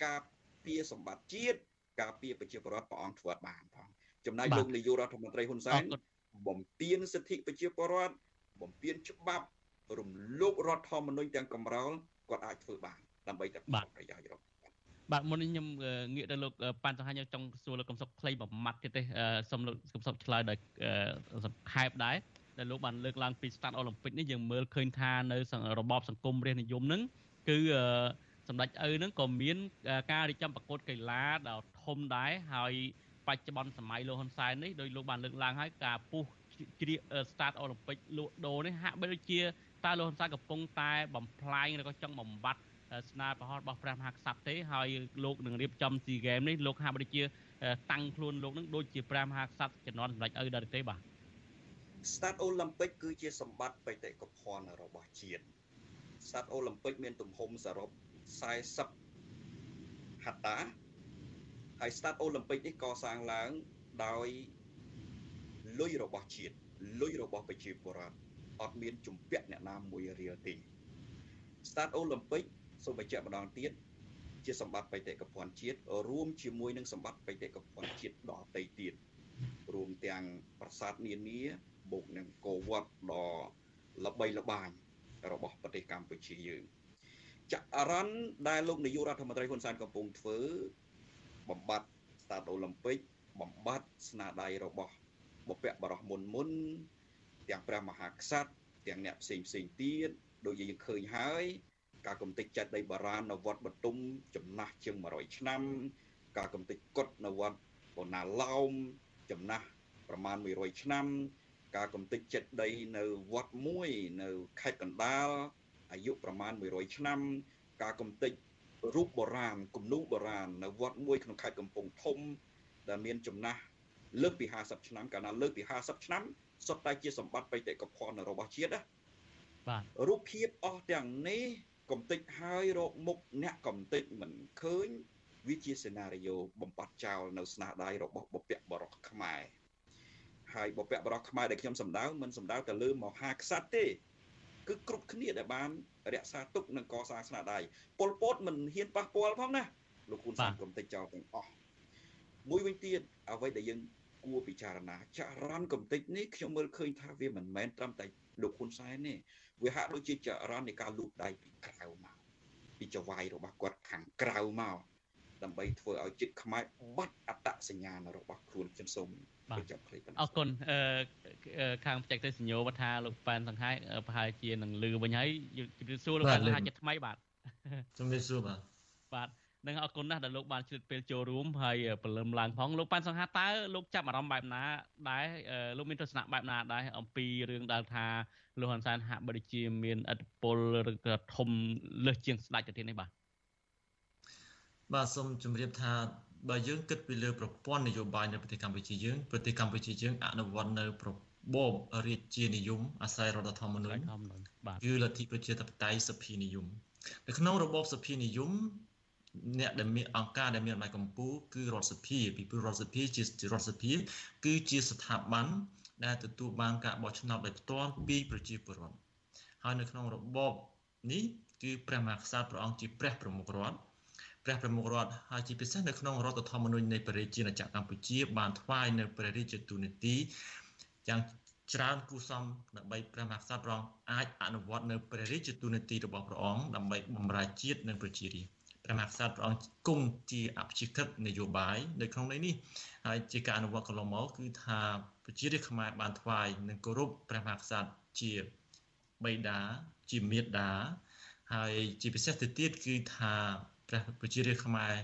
ការ ពារសម្បត្តិជាតិការពារប្រជាពលរដ្ឋព្រះអង្គធ្វើបានផងចំណែកលោកនាយករដ្ឋមន្ត្រីហ៊ុនសែនបំពេញសិទ្ធិប្រជាពលរដ្ឋបំពេញច្បាប់រំលោភរដ្ឋធម្មនុញ្ញទាំងកំរោលគាត់អាចធ្វើបានដើម្បីតែប្រយោជន៍របស់បាទមុននេះខ្ញុំងាកទៅលោកប៉ាន់សង្ហាខ្ញុំចង់សួរលោកកំសុកខ្លីមួយម៉ាត់ទៀតទេសូមលោកកំសុកឆ្លើយដោយសង្ខេបដែរដែលលោកបានលើកឡើងពី Start Olympic នេះយើងមើលឃើញថានៅរបបសង្គមរាស្ត្រនិយមហ្នឹងគឺ សម្ដេចឪហ្នឹងក៏មានការរៀបចំប្រកួតកីឡាដ៏ធំដែរហើយបច្ចុប្បន្នសម័យលោកហ៊ុនសែននេះដោយលោកបានលើកឡើងហើយការពុះជ្រៀក Start Olympic លក់ដូរនេះហាក់បីដូចជាតើលោកហ៊ុនសែនកំពុងតែបំផ្លាញឬក៏ចង់បំបត្តិស្នាប្រហោះរបស់ព្រះមហាក្សត្រទេហើយលោកនឹងរៀបចំ SEA Games នេះលោកហាក់បីដូចជាតាំងខ្លួនលោកនឹងដូចជាព្រះមហាក្សត្រជំនាន់សម្ដេចឪដែរទេបាទ Start Olympic គឺជាសម្បត្តិបេតិកភណ្ឌរបស់ជាតិ Start Olympic មានទំហំសរុប 40ហត្តាហើយ Start Olympic នេះកសាងឡើងដោយលុយរបស់ជាតិលុយរបស់ប្រជាពលរដ្ឋអត់មានជំពាក់អ្នកណាមួយរៀលទេ Start Olympic សូមបញ្ជាក់ម្ដងទៀតជាសម្បត្តិបេតិកភណ្ឌជាតិរួមជាមួយនឹងសម្បត្តិបេតិកភណ្ឌជាតិដទៃទៀតរួមទាំងប្រាសាទនានាបូកនឹងកោវត្តដ៏ល្បីល្បាញរបស់ប្រទេសកម្ពុជាយើង ចរន្តដែលលោកនាយករដ្ឋមន្ត្រីហ៊ុនសែនកំពុងធ្វើបំបត្តិស្តាតអូឡ িম্প ិកបំបត្តិស្នាដៃរបស់បព្វបរោះមុនមុនទាំងព្រះមហាក្សត្រទាំងអ្នកផ្សេងផ្សេងទៀតដូចយើងឃើញហើយការកំទេចចិត្តដីបារាណនៅវត្តបទុមចំណាស់ជាង100ឆ្នាំ ការកំទេចកុដនៅវត្តបូណាឡោមចំណាស់ប្រមាណ100ឆ្នាំ ការកំទេចចិត្តដីនៅវត្តមួយនៅខេត្តកណ្ដាល អាយុប្រមាណ100ឆ្នាំ ការកំទេចរូបបុរាណគំនូបុរាណនៅវត្តមួយក្នុងខេត្តកំពង់ធំ ដែលមានចំណាស់លើកពី50ឆ្នាំកាលណាលើកពី50ឆ្នាំសុទ្ធតែជាសម្បត្តិបេតិកភណ្ឌរបស់ជាតិណាបាទរូបភាពអស់ទាំងនេះកំតិចហើយរកមុខអ្នកកំតិចមិនឃើញវាជាសេណារីយ៉ូបំបត្តិចោលនៅស្នាដៃរបស់បុព្វបុរសខ្មែរហើយបុព្វបុរសខ្មែរដែលខ្ញុំសម្ដៅមិនសម្ដៅទៅលើមហាក្សត្រទេ គឺគ្រប់គ្នាដែលបានរក្សាទុកនិងកសាងស្នាដៃប៉ុលពតមិនហ៊ានប៉ះពាល់ផងណាលោកហ៊ុនសែនកំតិចចោលទាំងអស់មួយវិញទៀតអ្វីដែលយើងគួរពិចារណាចរន្តកំតិចនេះខ្ញុំមើលឃើញថាវាមិនមែនត្រឹមតែលោកហ៊ុនសែនទេវាហាក់ដូចជាចរន្តនៃការលូកដៃពីក្រៅមកពីចវាយរបស់គាត់ខាងក្រៅមក ដើម្បីធ្វើឲ្យចិត្តខ្មែរបាត់អត្តសញ្ញាណរបស់ខ្លួនខ្ញុំសូមបញ្ចប់ព្រៃអរគុណអឺខាងបច្ចេកទេសសញ្ញោថាលោកប៉ែនសង្ហែប្រហែលជានឹងលឺវិញហើយជម្រាបសួរលោកប៉ែនសង្ហែជាថ្មីបាទជម្រាបសួរបាទបាទនឹងអរគុណណាស់ដែលលោកបានឆ្លៀតពេលចូលរួមហើយព្រលឹមឡើងផងលោកប៉ែនសង្ហាតើលោកចាប់អារម្មណ៍បែបណាដែរលោកមានទស្សនៈបែបណាដែរអំពីរឿងដែលថាលោកហ៊ុនសែនហាក់បីដូចជាមានឥទ្ធិពលឬក៏ធំលើសជាងស្ដេចទៅទៀតនេះបាទ បាទសូមជម្រាបថាបើយើងគិតពីលើប្រព័ន្ធនយោបាយនៅប្រទេសកម្ពុជាយើងប្រទេសកម្ពុជាយើងអនុវត្តនៅប្របបរាជានិយមអាស្រ័យរដ្ឋធម្មនុញ្ញគឺលទ្ធិប្រជាធិបតេយ្យសភានិយមនៅក្នុងរបបសភានិយមអ្នកដែលមានអង្គការដែលមានអំណាចកម្ពុជាគឺរដ្ឋសភាពីព្រោះរដ្ឋសភាជារដ្ឋសភា គឺជាស្ថាប័នដែលទទួលបានការបោះឆ្នោតដោយផ្ទាល់ពីប្រជាពលរដ្ឋហើយនៅក្នុងរបបនេះគឺព្រះមហាក្សត្រព្រះអង្គជាព្រះប្រមុខរដ្ឋ ព្រះប្រមុខរដ្ឋហើយជាពិសេសនៅក្នុងរដ្ឋធម្មនុញ្ញនៃព្រះរាជាណាចក្រកម្ពុជា បានថ្វាយនៅព្រះរាជទូនីតិយ៉ាងច្រើនគូសំដើម្បីព្រះមហាក្សត្រព្រះអង្គអាចអនុវត្តនៅព្រះរាជទូនីតិរបស់ព្រះអង្គដើម្បីបម្រើជាតិនិងប្រជារាស្ត្រព្រះមហាក្សត្រព្រះអង្គគង់ជាអភិជាក្រិតនយោបាយនៅក្នុងនេះហើយជាការអនុវត្តកន្លងមកគឺថាប្រជារាស្ត្រខ្មែរបានថ្វាយនិងគោរពព្រះមហាក្សត្រជាបិតាជាមេត្តាហើយជាពិសេសទៅទៀតគឺថា ព្រះប្រជារាស្ត្រខ្មែរ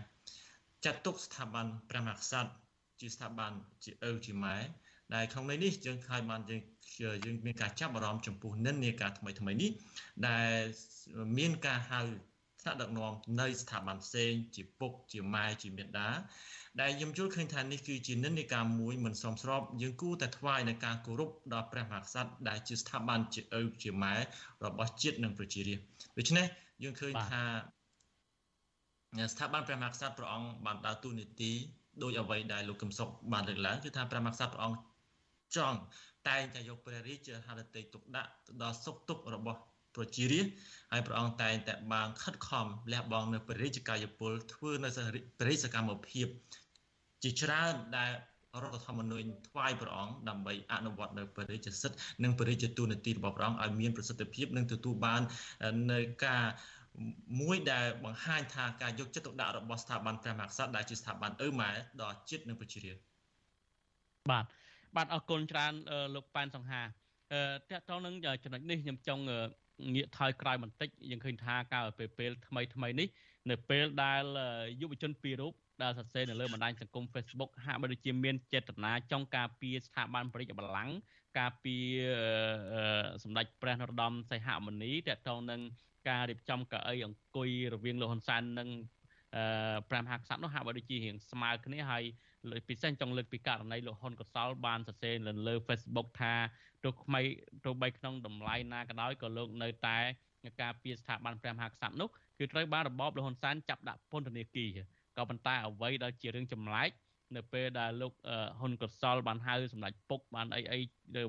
ចាត់ទុកស្ថាប័នព្រះមហាក្សត្រជាស្ថាប័នជាឪជាម៉ែដែលក្នុងន័យនេះយើងឃើញបានយើងយើងមានការចាប់អារម្មណ៍ចំពោះនិន្នាការថ្មីថ្មីនេះដែលមានការហៅថ្នាក់ដឹកនាំនៃស្ថាប័នផ្សេងជាពុកជាម៉ែជាមេដាដែលខ្ញុំយល់ឃើញថានេះគឺជានិន្នាការមួយមិនសមស្របយើងគួរតែថ្វាយនៅការគោរពដល់ព្រះមហាក្សត្រដែលជាស្ថាប័នជាឪជាម៉ែរបស់ជាតិនិងប្រជារាស្ត្រដូច្នេះយើងឃើញថា ស្ថាប័នព្រះមហាក្សត្រព្រះអង្គបានដើរតួនាទីដោយអ្វីដែលលោកកឹមសុខបានលើកឡើងគឺថាព្រះមហាក្សត្រព្រះអង្គចង់តែងតែយកព្រះរាជាហត្ថតីទុកដាក់ទៅដល់សុខទុក្ខរបស់ប្រជារាស្ត្រហើយព្រះអង្គតែងតែបានខិតខំលះបង់នៅព្រះរាជកាយពលធ្វើនៅព្រះរាជសកម្មភាពជាច្រើនដែលរដ្ឋធម្មនុញ្ញថ្វាយព្រះអង្គដើម្បីអនុវត្តនៅព្រះរាជសិទ្ធិនិងព្រះរាជទូនាទីរបស់ព្រះអង្គឲ្យមានប្រសិទ្ធភាពនិងទទួលបាននៅការ មួយដែលបង្ហាញថាការយកចិត្តទុកដាក់របស់ស្ថាប័នព្រះមហាក្សត្រដែលជាស្ថាប័នឪម៉ែដល់ជាតិនិងប្រជារាស្ត្របាទបាទអរគុណច្រើនលោកប៉ែនសង្ហាអឺតើតោះនឹងចំណុចនេះខ្ញុំចង់ងាកថយក្រោយបន្តិចយើងឃើញថាការពេលពេលថ្មីថ្មីនេះនៅពេលដែលយុវជនពីររូបដែលសរសេរនៅលើបណ្ដាញសង្គម Facebook ហាក់បីដូចជាមានចេតនាចង់ការពារស្ថាប័នប្រជាបល្ល័ង្កការពារសម្ដេចព្រះនរោត្តមសីហមុនីតកតងនឹង ការរៀបចំកៅអីអង្គុយរវាងលោកហ៊ុនសែននិងព្រះមហាក្សត្រនោះហាក់បីដូចជារៀងស្មើគ្នាហើយពិសេសចង់លើកពីករណីលោកហ៊ុនកសលបានសរសេរលើ Facebook ថាទោះថ្មីទោះបីក្នុងតម្លៃណាក៏ដោយក៏លោកនៅតែការពារស្ថាប័នព្រះមហាក្សត្រនោះគឺត្រូវបានរបបលហ៊ុនសែនចាប់ដាក់ពន្ធនាគារក៏ប៉ុន្តែអ្វីដែលជារឿងចម្លែកនៅពេលដែលលោកហ៊ុនកសលបានហៅសម្ដេចពុកបានអីអី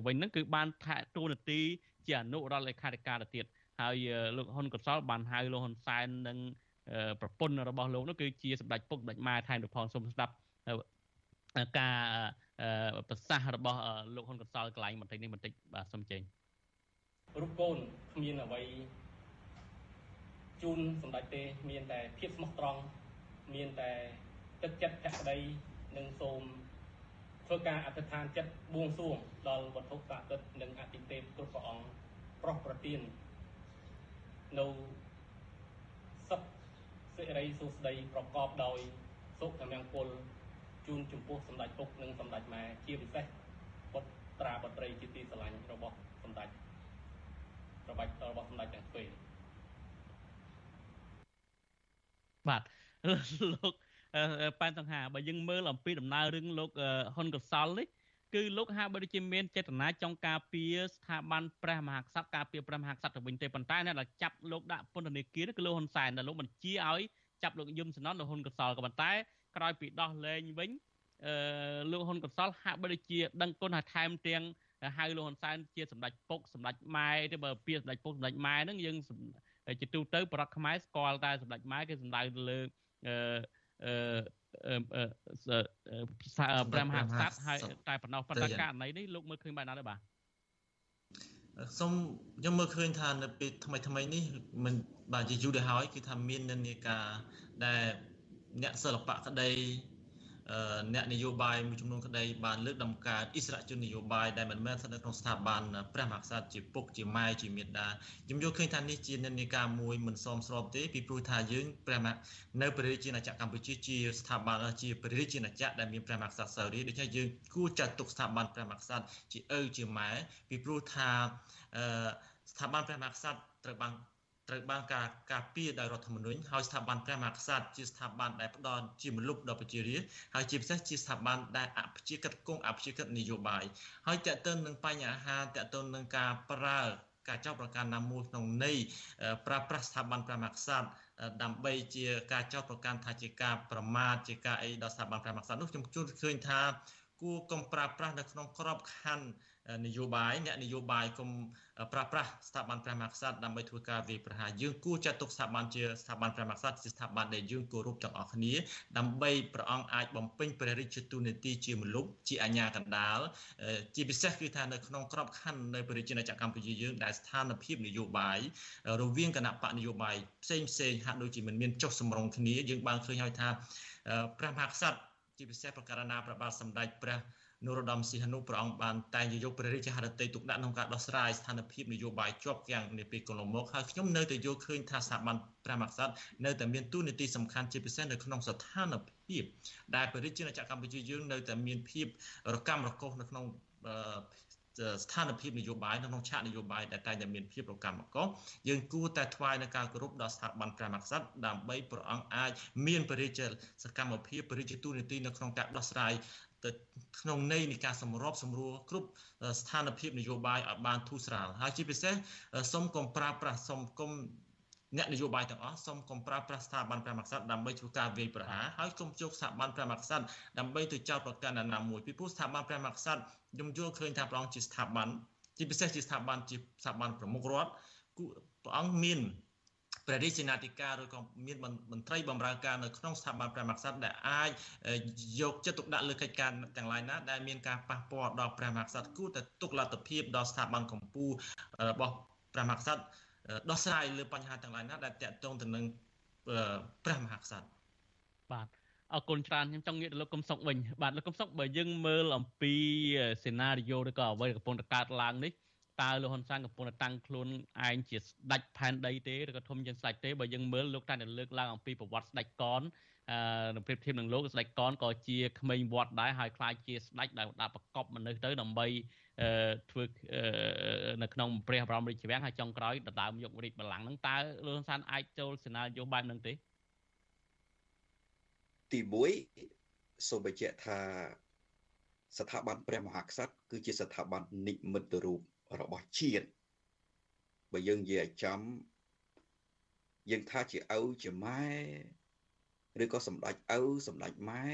វិញហ្នឹងគឺបានថាទូនាទីជាអនុរដ្ឋលេខាធិការទៅទៀត ហើយលោកហ៊ុនកសលបានហៅលោកហ៊ុនសែននិងប្រពន្ធរបស់លោកនោះគឺជាសម្ដេចពុកសម្ដេចម៉ែថែមទៅផងសូមស្ដាប់ការប្រសាសន៍របស់លោកហ៊ុនកសលកន្លែងបន្តិចនេះបន្តិចបាទសូមចេញរូបកូនគ្មានអ្វីជូនសម្ដេចទេមានតែភាពស្មោះត្រង់មានតែទឹកចិត្តភក្តីនិងសូមធ្វើការអធិដ្ឋានចិត្តបួងសួងដល់វត្ថុស័ក្តិសិទ្ធិនិងអតិទេពគ្រប់ព្រះអង្គប្រោះប្រទាន នៅសុខសិរីសុស្ដីប្រកបដោយសុខមង្គលជូនចំពោះសម្ដេចពុកនិងសម្ដេចម៉ែជាពិសេសពុទ្ធត្រាបត្រីជាទីស្រឡាញ់របស់សម្ដេចរបស់របស់សម្ដេចទាំងពីរបាទលោកប៉ែនសង្ហាបើយើងមើលអំពីដំណើររឿងលោកហ៊ុនកសលនេះ គឺលោកហាក់បីដូចជាមានចេតនាចង់ការពារស្ថាប័នព្រះមហាក្សត្រការពារព្រះមហាក្សត្រទៅវិញទេប៉ុន្តែអ្នកដែលចាប់លោកដាក់ពន្ធនាគារគឺលោកហ៊ុនសែនដែលលោកបញ្ជាឲ្យចាប់លោកយឹមសំណនលោកហ៊ុនកសលក៏ប៉ុន្តែក្រោយពីដោះលែងវិញអឺលោកហ៊ុនកសលហាក់បីដូចជាដឹងគុណហើយថែមទាំងហៅលោកហ៊ុនសែនជាសម្ដេចពុកសម្ដេចម៉ែទេបើពាក្យសម្ដេចពុកសម្ដេចម៉ែហ្នឹងយើងជាទូទៅ ប្រដ្ឋខ្មែរស្គាល់តែសម្ដេចម៉ែគេសំដៅទៅលើអឺ ព្រះមហាក្សត្រហើយតែប៉ុណ្ណោះប៉ុន្តែករណីនេះលោកមើលឃើញបែបណាទេបាទសូមខ្ញុំមើលឃើញថានៅពេលថ្មីថ្មីនេះមិនបាទជាយូរទៅហើយគឺថាមាននិន្នាការដែលអ្នកសិល្បៈក្តី អ្នកនយោបាយមួយចំនួនក្តីបានលើកដំកើងអិសរាជជននយោបាយដែលមិនមែនស្ថិតនៅក្នុងស្ថាប័នព្រះមហាក្សត្រជាពុកជាម៉ែជាមេដាខ្ញុំយល់ឃើញថានេះជានិន្នាការមួយមិនសមស្របទេពីព្រោះថាយើងព្រះមហានៅព្រះរាជាណាចក្រកម្ពុជាជាស្ថាប័នជាព្រះរាជាណាចក្រដែលមានព្រះមហាក្សត្រសោរីដូច្នេះយើងគួរចាត់ទុកស្ថាប័នព្រះមហាក្សត្រជាឪជាម៉ែពីព្រោះថាស្ថាប័នព្រះមហាក្សត្រត្រូវបាន ត្រូវបានការការពារដោយរដ្ឋធម្មនុញ្ញហើយស្ថាប័នព្រះមហាក្សត្រជាស្ថាប័នដែលផ្ដល់ជាមលុបដល់ប្រជារាស្ត្រហើយជាពិសេសជាស្ថាប័នដែលអព្យាក្រឹតគង់អព្យាក្រឹតនយោបាយហើយតើតើនឹងបញ្ហាតើតើនឹងការប្រើការចោទប្រកាន់ណាមួយក្នុងន័យប្រើប្រាស់ស្ថាប័នព្រះមហាក្សត្រដើម្បីជាការចោទប្រកាន់ថាជាការប្រមាថជាការអីដល់ស្ថាប័នព្រះមហាក្សត្រនោះខ្ញុំជួនឃើញថាគួរកុំប្រើប្រាស់នៅក្នុងក្របខ័ណ្ឌ នយោបាយអ្នកនយោបាយគុំប្រើប្រាស់ស្ថាប័នព្រះមហាក្សត្រដើម្បីធ្វើការវាយប្រហារយើងគួរចាត់ទុកស្ថាប័នជាស្ថាប័នព្រះមហាក្សត្រជាស្ថាប័នដែលយើងគោរពទាំងអស់គ្នាដើម្បីព្រះអង្គអាចបំពេញព្រះរាជទូនាទីជាមលុបជាអាជ្ញាកណ្ដាលជាពិសេសគឺថានៅក្នុងក្របខ័ណ្ឌនៃព្រះរាជាណាចក្រកម្ពុជាយើងដែលស្ថានភាពនយោបាយរវាងគណៈបកនយោបាយផ្សេងផ្សេងហាក់ដូចជាមិនមានចុះសម្រុងគ្នាយើងបានឃើញហើយថាព្រះមហាក្សត្រជាពិសេសប្រការណាព្រះបាទសម្ដេចព្រះ នរោត្តមសីហនុព្រះអង្គបានតែងយកព្រះរាជហឫទ័យទុកដាក់ក្នុងការដោះស្រាយស្ថានភាពនយោបាយជាប់គាំងនាពេលកន្លងមកហើយខ្ញុំនៅតែយល់ឃើញថាស្ថាប័នព្រះមហាក្សត្រនៅតែមានទូនាទីសំខាន់ជាពិសេសនៅក្នុងស្ថានភាពដែលព្រះរាជាណាចក្រកម្ពុជាយើងនៅតែមានភាពរកម្មរកុសនៅក្នុងស្ថានភាពនយោបាយនៅក្នុងឆាកនយោបាយដែលតែងតែមានភាពរកម្មកុសយើងគួរតែថ្វាយនៅការគោរពដល់ស្ថាប័នព្រះមហាក្សត្រដើម្បីព្រះអង្គអាចមានព្រះរាជាសកម្មភាពព្រះរាជទូនីតិនៅក្នុងការដោះស្រាយ ទៅក្នុងន័យនៃការសម្របសម្រួលគ្រប់ស្ថានភាពនយោបាយឲ្យបានធូរស្រាលហើយជាពិសេសសូមកុំប្រើប្រាស់សូមកុំអ្នកនយោបាយទាំងអស់សូមកុំប្រើប្រាស់ស្ថាប័នព្រះមហាក្សត្រដើម្បីធ្វើការវាយប្រហារហើយកុំជោគស្ថាប័នព្រះមហាក្សត្រដើម្បីទៅចោទប្រកាន់ណាមួយពីព្រោះស្ថាប័នព្រះមហាក្សត្រខ្ញុំយល់ឃើញថាព្រះអង្គជាស្ថាប័នជាពិសេសជាស្ថាប័នជាស្ថាប័នប្រមុខរដ្ឋព្រះអង្គមាន ព្រះរាជាណាធិការឬក៏មានមន្ត្រីបម្រើការនៅក្នុងស្ថាប័នព្រះមហាក្សត្រដែលអាចយកចិត្តទុកដាក់លើកិច្ចការទាំងឡាយណាដែលមានការប៉ះពាល់ដល់ព្រះមហាក្សត្រគួរតែទុកលទ្ធភាពដល់ស្ថាប័នកម្ពុជារបស់ព្រះមហាក្សត្រដោះស្រាយលើបញ្ហាទាំងឡាយណាដែលតាក់ទងទៅនឹងព្រះមហាក្សត្របាទអរគុណច្រើនខ្ញុំចង់ងាកទៅលោកកឹមសុខវិញបាទលោកកឹមសុខបើយើងមើលអំពីសេណារីយ៉ូឬក៏អ្វីកំពុងតែកើតឡើងនេះ តើលោកហ៊ុនសែនកំពុងតែតាំងខ្លួនឯងជាស្ដេចផែនដីទេឬក៏ធំជាងស្ដេចទេបើយើងមើលលោកតែលើកឡើងអំពីប្រវត្តិស្ដេចកនអឺប្រៀបធៀបនឹងលោកស្ដេចកនក៏ជាក្មេងវត្តដែរហើយខ្លាចជាស្ដេចដែលដាក់ប្រកបមនុស្សទៅដើម្បីអឺធ្វើនៅក្នុងព្រះបរមរាជវាំងហើយចុងក្រោយដណ្ដើមយករាជបល្ល័ង្កហ្នឹងតើលោកហ៊ុនសែនអាចចូលសេណារីយ៉ូបែបហ្នឹងទេទី1សូមបញ្ជាក់ថាស្ថាប័នព្រះមហាក្សត្រគឺជាស្ថាប័ននិមិត្តរូប របស់ជាតិបើយើងនិយាយឲ្យចំយើងថាជាឪជាម៉ែឬក៏សម្ដេចឪសម្ដេចម៉ែ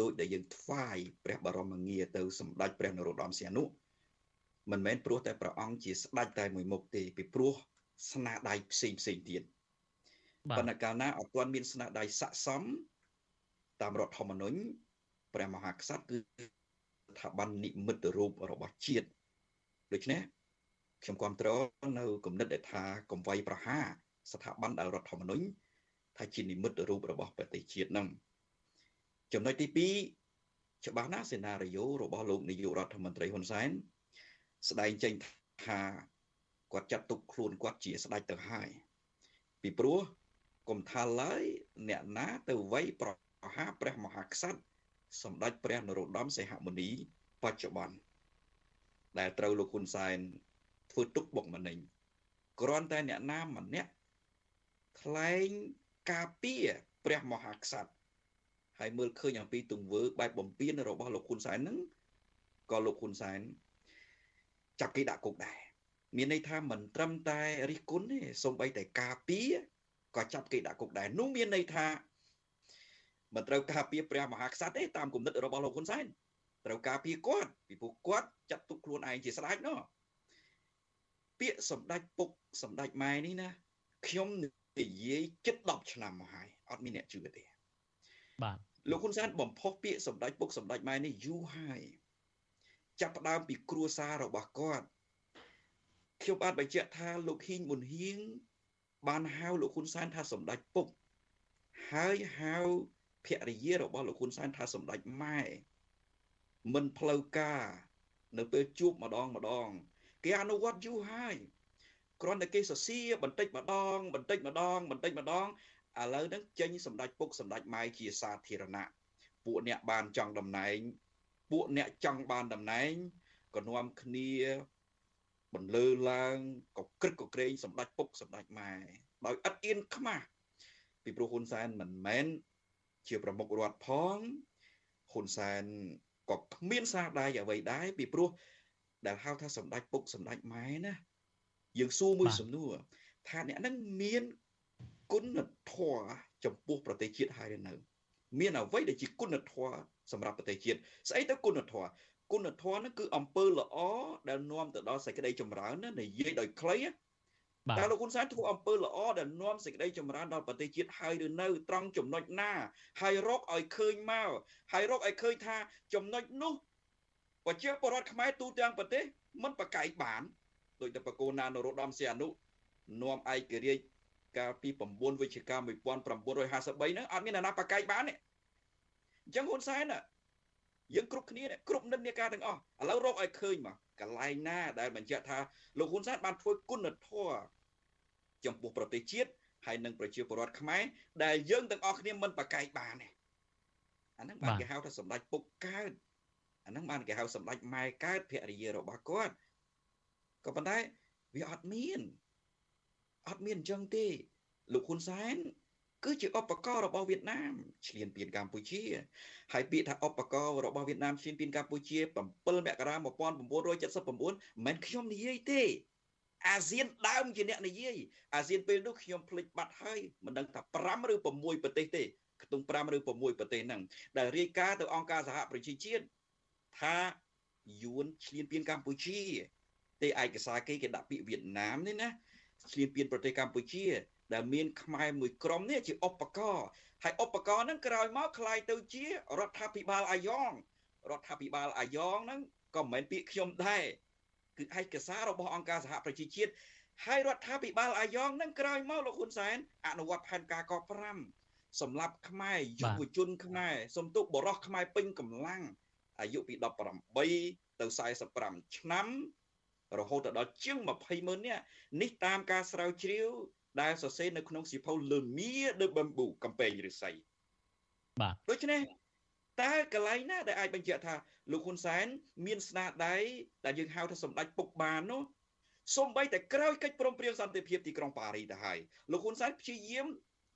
ដោយដែលយើងថ្វាយព្រះបរមងារទៅសម្ដេចព្រះនរោត្តមសីហនុមិនមែនព្រោះតែព្រះអង្គជាស្ដេចតែមួយមុខទេពីព្រោះស្នាដៃផ្សេងផ្សេងទៀតប៉ុន្តែកាលណាអត់ទាន់មានស្នាដៃស័ក្តិសមតាមរដ្ឋធម្មនុញ្ញព្រះមហាក្សត្រគឺស្ថាប័ននិមិត្តរូបរបស់ជាតិ ដូច្នេះខ្ញុំគ្រប់គ្រងនៅគំនិតដែលថាកំវៃប្រហាស្ថាប័នដែលរដ្ឋធម្មនុញ្ញថាជានិមិត្តរូបរបស់ប្រទេសជាតិនឹងចំណុចទី2ច្បាស់ណាស់សេណារីយ៉ូរបស់លោកនាយករដ្ឋមន្ត្រីហ៊ុនសែនស្ដែងចេញថាគាត់ចាត់ទុកខ្លួនគាត់ជាស្ដេចទៅហើយពីព្រោះកុំថាឡើយអ្នកណាទៅវ័យប្រហាព្រះមហាក្សត្រសម្ដេចព្រះនរោត្តមសីហមុនីបច្ចុប្បន្ន ដែលត្រូវលោកហ៊ុនសែនធ្វើទុកបុកម្នេញគ្រាន់តែអ្នកណាម្នាក់ថ្លែងការពារព្រះមហាក្សត្រហើយមើលឃើញអំពីទង្វើបែបបំពេញរបស់លោកហ៊ុនសែនហ្នឹងក៏លោកហ៊ុនសែនចាប់គេដាក់គុកដែរមានន័យថាមិនត្រឹមតែរិះគន់ទេសូម្បីតែការពារក៏ចាប់គេដាក់គុកដែរនោះមានន័យថាមិនត្រូវការពារព្រះមហាក្សត្រទេតាមគំនិតរបស់លោកហ៊ុនសែន ត្រូវការពារគាត់ពីព្រោះគាត់ចាត់ទុកខ្លួនឯងជាស្ដេចណោះពាក្យសម្ដេចពុកសម្ដេចម៉ែនេះណាខ្ញុំនិយាយជិត10ឆ្នាំមកហើយអត់មានអ្នកជឿទេបាទលោកហ៊ុនសែនបំផុសពាក្យសម្ដេចពុកសម្ដេចម៉ែនេះយូរហើយចាប់ផ្ដើមពីគ្រួសាររបស់គាត់ខ្ញុំបាទបញ្ជាក់ថាលោកហ៊ីងប៊ុនហៀងបានហៅលោកហ៊ុនសែនថាសម្ដេចពុកហើយហៅភរិយារបស់លោកហ៊ុនសែនថាសម្ដេចម៉ែ មិនផ្លូវការ នៅពេលជួបម្ដងម្ដង គេអនុវត្តយូរហើយគ្រាន់តែគេសរសៀបន្តិចម្ដង បន្តិចម្ដង បន្តិចម្ដងឥឡូវហ្នឹងចេញសម្ដេចពុកសម្ដេចម៉ែជាសាធារណៈពួកអ្នកបានចង់តំណែង ពួកអ្នកចង់បានតំណែងក៏នាំគ្នាបន្លឺឡើងក៏ក្រឹកក៏ក្រែងសម្ដេចពុកសម្ដេចម៉ែដោយឥតអៀនខ្មាស់ពីព្រោះហ៊ុនសែនមិនមែនជាប្រមុខរដ្ឋផងហ៊ុនសែន ក៏គ្មានសារដៃអ្វីដែរពីព្រោះដែលហៅថាសម្ដេចពុកសម្ដេចម៉ែណាយើងសួរមួយសំណួរថាអ្នកនឹងមានគុណធម៌ចំពោះប្រទេសជាតិហើយនៅ មានអ្វីដែលជាគុណធម៌សម្រាប់ប្រទេសជាតិស្អីទៅគុណធម៌គុណធម៌ហ្នឹងគឺអំពើល្អដែលនាំទៅដល់សេចក្តីចម្រើនណានិយាយដោយខ្លី តែលោកហ៊ុនសែនធ្វើអំពើល្អដែលនាំសេចក្តីចម្រើនដល់ប្រទេសជាតិហើយឬនៅត្រង់ចំណុចណាហើយរកឲ្យឃើញមកហើយរកឲ្យឃើញថាចំណុចនោះប្រជាពលរដ្ឋខ្មែរទូទាំងប្រទេសមិនប្រកែកបានដោយតែបកូនណានរោត្តមសីហនុនាំឯករាជ្យកាលពី9វិច្ឆិកា1953ហ្នឹងអត់មានអ្នកណាប្រកែកបានទេអញ្ចឹងហ៊ុនសែន យើងគ្រប់គ្នាគ្រប់និន្នាការទាំងអស់ឥឡូវរកឲ្យឃើញមកកន្លែងណាដែលបញ្ជាក់ថាលោកហ៊ុនសែនបានធ្វើគុណធម៌ចំពោះប្រទេសជាតិហើយនិងប្រជាពលរដ្ឋខ្មែរដែលយើងទាំងអស់គ្នាមិនប្រកែកបានទេអាហ្នឹងបានគេហៅថាសម្ដេចពុកកើតអាហ្នឹងបានគេហៅសម្ដេចម៉ែកើតភរិយារបស់គាត់ក៏ប៉ុន្តែវាអត់មានអត់មានអញ្ចឹងទេលោកហ៊ុនសែន គឺជាឧបករណ៍របស់វៀតណាមឈ្លានពានកម្ពុជាហើយពាក្យថាឧបករណ៍របស់វៀតណាមឈ្លានពានកម្ពុជា7មករា1979មិនមែនខ្ញុំនិយាយទេអាស៊ានដើមជាអ្នកនិយាយអាស៊ានពេលនោះខ្ញុំភ្លេចបាត់ហើយមិនដឹងថា5ឬ6ប្រទេសទេខ្ទង់5ឬ6ប្រទេសហ្នឹងដែលរាយការណ៍ទៅអង្គការសហប្រជាជាតិថាយួនឈ្លានពានកម្ពុជាទេឯកសារគេគេដាក់ពាក្យវៀតណាមនេះណាឈ្លានពានប្រទេសកម្ពុជា ដែលមានខ្មែរមួយក្រុមនេះជាឧបករណ៍ហើយឧបករណ៍ហ្នឹងក្រោយមកคล้ายទៅជារដ្ឋាភិបាលអាយ៉ងរដ្ឋាភិបាលអាយ៉ងហ្នឹងក៏មិនមែនពាក្យខ្ញុំដែរគឺឯកសាររបស់អង្គការសហប្រជាជាតិហើយរដ្ឋាភិបាលអាយ៉ងហ្នឹងក្រោយមកលោកហ៊ុនសែនអនុវត្តផែនការក5សម្រាប់ខ្មែរយុវជនខ្មែរសំទុកបរោះខ្មែរពេញកម្លាំងអាយុពី18ទៅ45ឆ្នាំរហូតដល់ជាង20ម៉ឺននាក់នេះតាមការស្រាវជ្រាវ ដែលសរសេរនៅក្នុងសៀវភៅ Le Mire de Bamboo កំពែងឫស្សីបាទដូច្នេះតើកន្លែងណាដែលអាចបញ្ជាក់ថាលោកហ៊ុនសែនមានស្នាដៃដែលយើងហៅថាសម្ដេចពុកបាននោះសំបីតែក្រោយកិច្ចព្រមព្រៀងសន្តិភាពទីក្រុងប៉ារីទៅហើយលោកហ៊ុនសែនព្យាយាម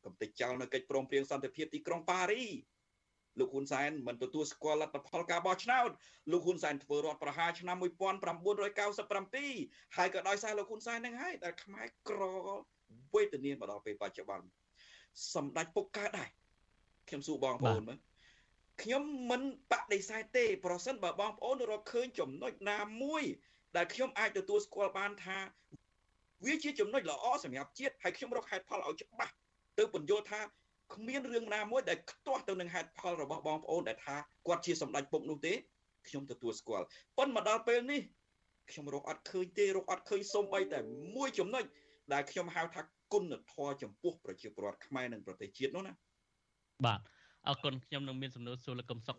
កំទេចចោលនៅកិច្ចព្រមព្រៀងសន្តិភាពទីក្រុងប៉ារីលោកហ៊ុនសែនមិនទទួលស្គាល់លទ្ធផលការបោះឆ្នោតលោកហ៊ុនសែនធ្វើរដ្ឋប្រហារឆ្នាំ1997ហើយក៏ដោយសារលោកហ៊ុនសែននឹងហើយដែលខ្មែរក្រ វេទនាមកដល់ពេលបច្ចុប្បន្នសម្ដេចពុកកើតដែរខ្ញុំសួរបងប្អូនមើលខ្ញុំមិនបដិសេធទេ ប្រសិនបើបងប្អូនរកឃើញចំណុចណាមួយ ដែលខ្ញុំអាចទទួលស្គាល់បានថាវាជាចំណុចល្អសម្រាប់ជាតិហើយខ្ញុំរកហេតុផលឲ្យច្បាស់ទៅបញ្យល់ថាគ្មានរឿងណាមួយដែលខ្ទាស់ទៅនឹងហេតុផលរបស់បងប្អូនដែលថាគាត់ជាសម្ដេចពុកនោះទេខ្ញុំទទួលស្គាល់ប៉ុន្តែមកដល់ពេលនេះខ្ញុំរកអត់ឃើញទេរកអត់ឃើញសូម្បីតែមួយចំណុច ដែលខ្ញុំហៅថាគុណធម៌ចំពោះប្រជាពលរដ្ឋខ្មែរនិងប្រទេសជាតិនោះណាបាទអរគុណខ្ញុំនឹងមានសំណួរសួរលោកកឹមសុខ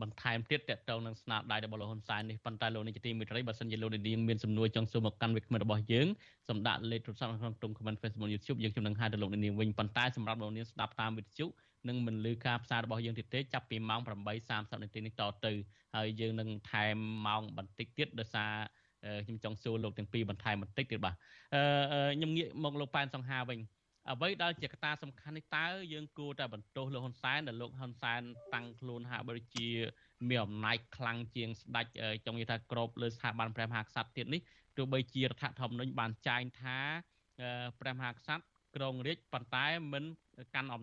បន្ថែមទៀតតទៅនឹងស្នាដៃរបស់លោកហ៊ុនសែននេះប៉ុន្តែលោកនេះជាទីមេត្រីបើសិនជាលោកនាងមានសំណួរចង់សួរមកកាន់វិក្កាមរបស់យើងសម្ដាក់លេខទូរស័ព្ទក្នុងក្រុម comment Facebook YouTube យើងខ្ញុំនឹងហៅទៅលោកនាងវិញប៉ុន្តែសម្រាប់លោកនាងស្ដាប់តាមវិទ្យុនឹងមិនលឺការផ្សាយរបស់យើងទៀតទេចាប់ពីម៉ោង8:30នាទីនេះតទៅហើយយើងនឹងថែមម៉ោងបន្តិចទៀតដោយសារ ខ្ញុំចង់សួរលោកទាំងពីរបន្ថែមបន្តិចទៀតបាទខ្ញុំងាកមកលោកប៉ែនសង្ហាវិញអ្វីដែលជាកត្តាសំខាន់នេះតើយើងគួរតែបន្ទោសលោកហ៊ុនសែនដែលលោកហ៊ុនសែនតាំងខ្លួនហាក់បីជា មានអំណាចខ្លាំងជាងស្ដេចចង់និយាយថាក្របលើស្ថាប័នព្រះមហាក្សត្រទៀតនេះទោះបីជារដ្ឋធម្មនុញ្ញបានចែងថាព្រះមហាក្សត្រគ្រងរាជប៉ុន្តែមិនកាន់អំ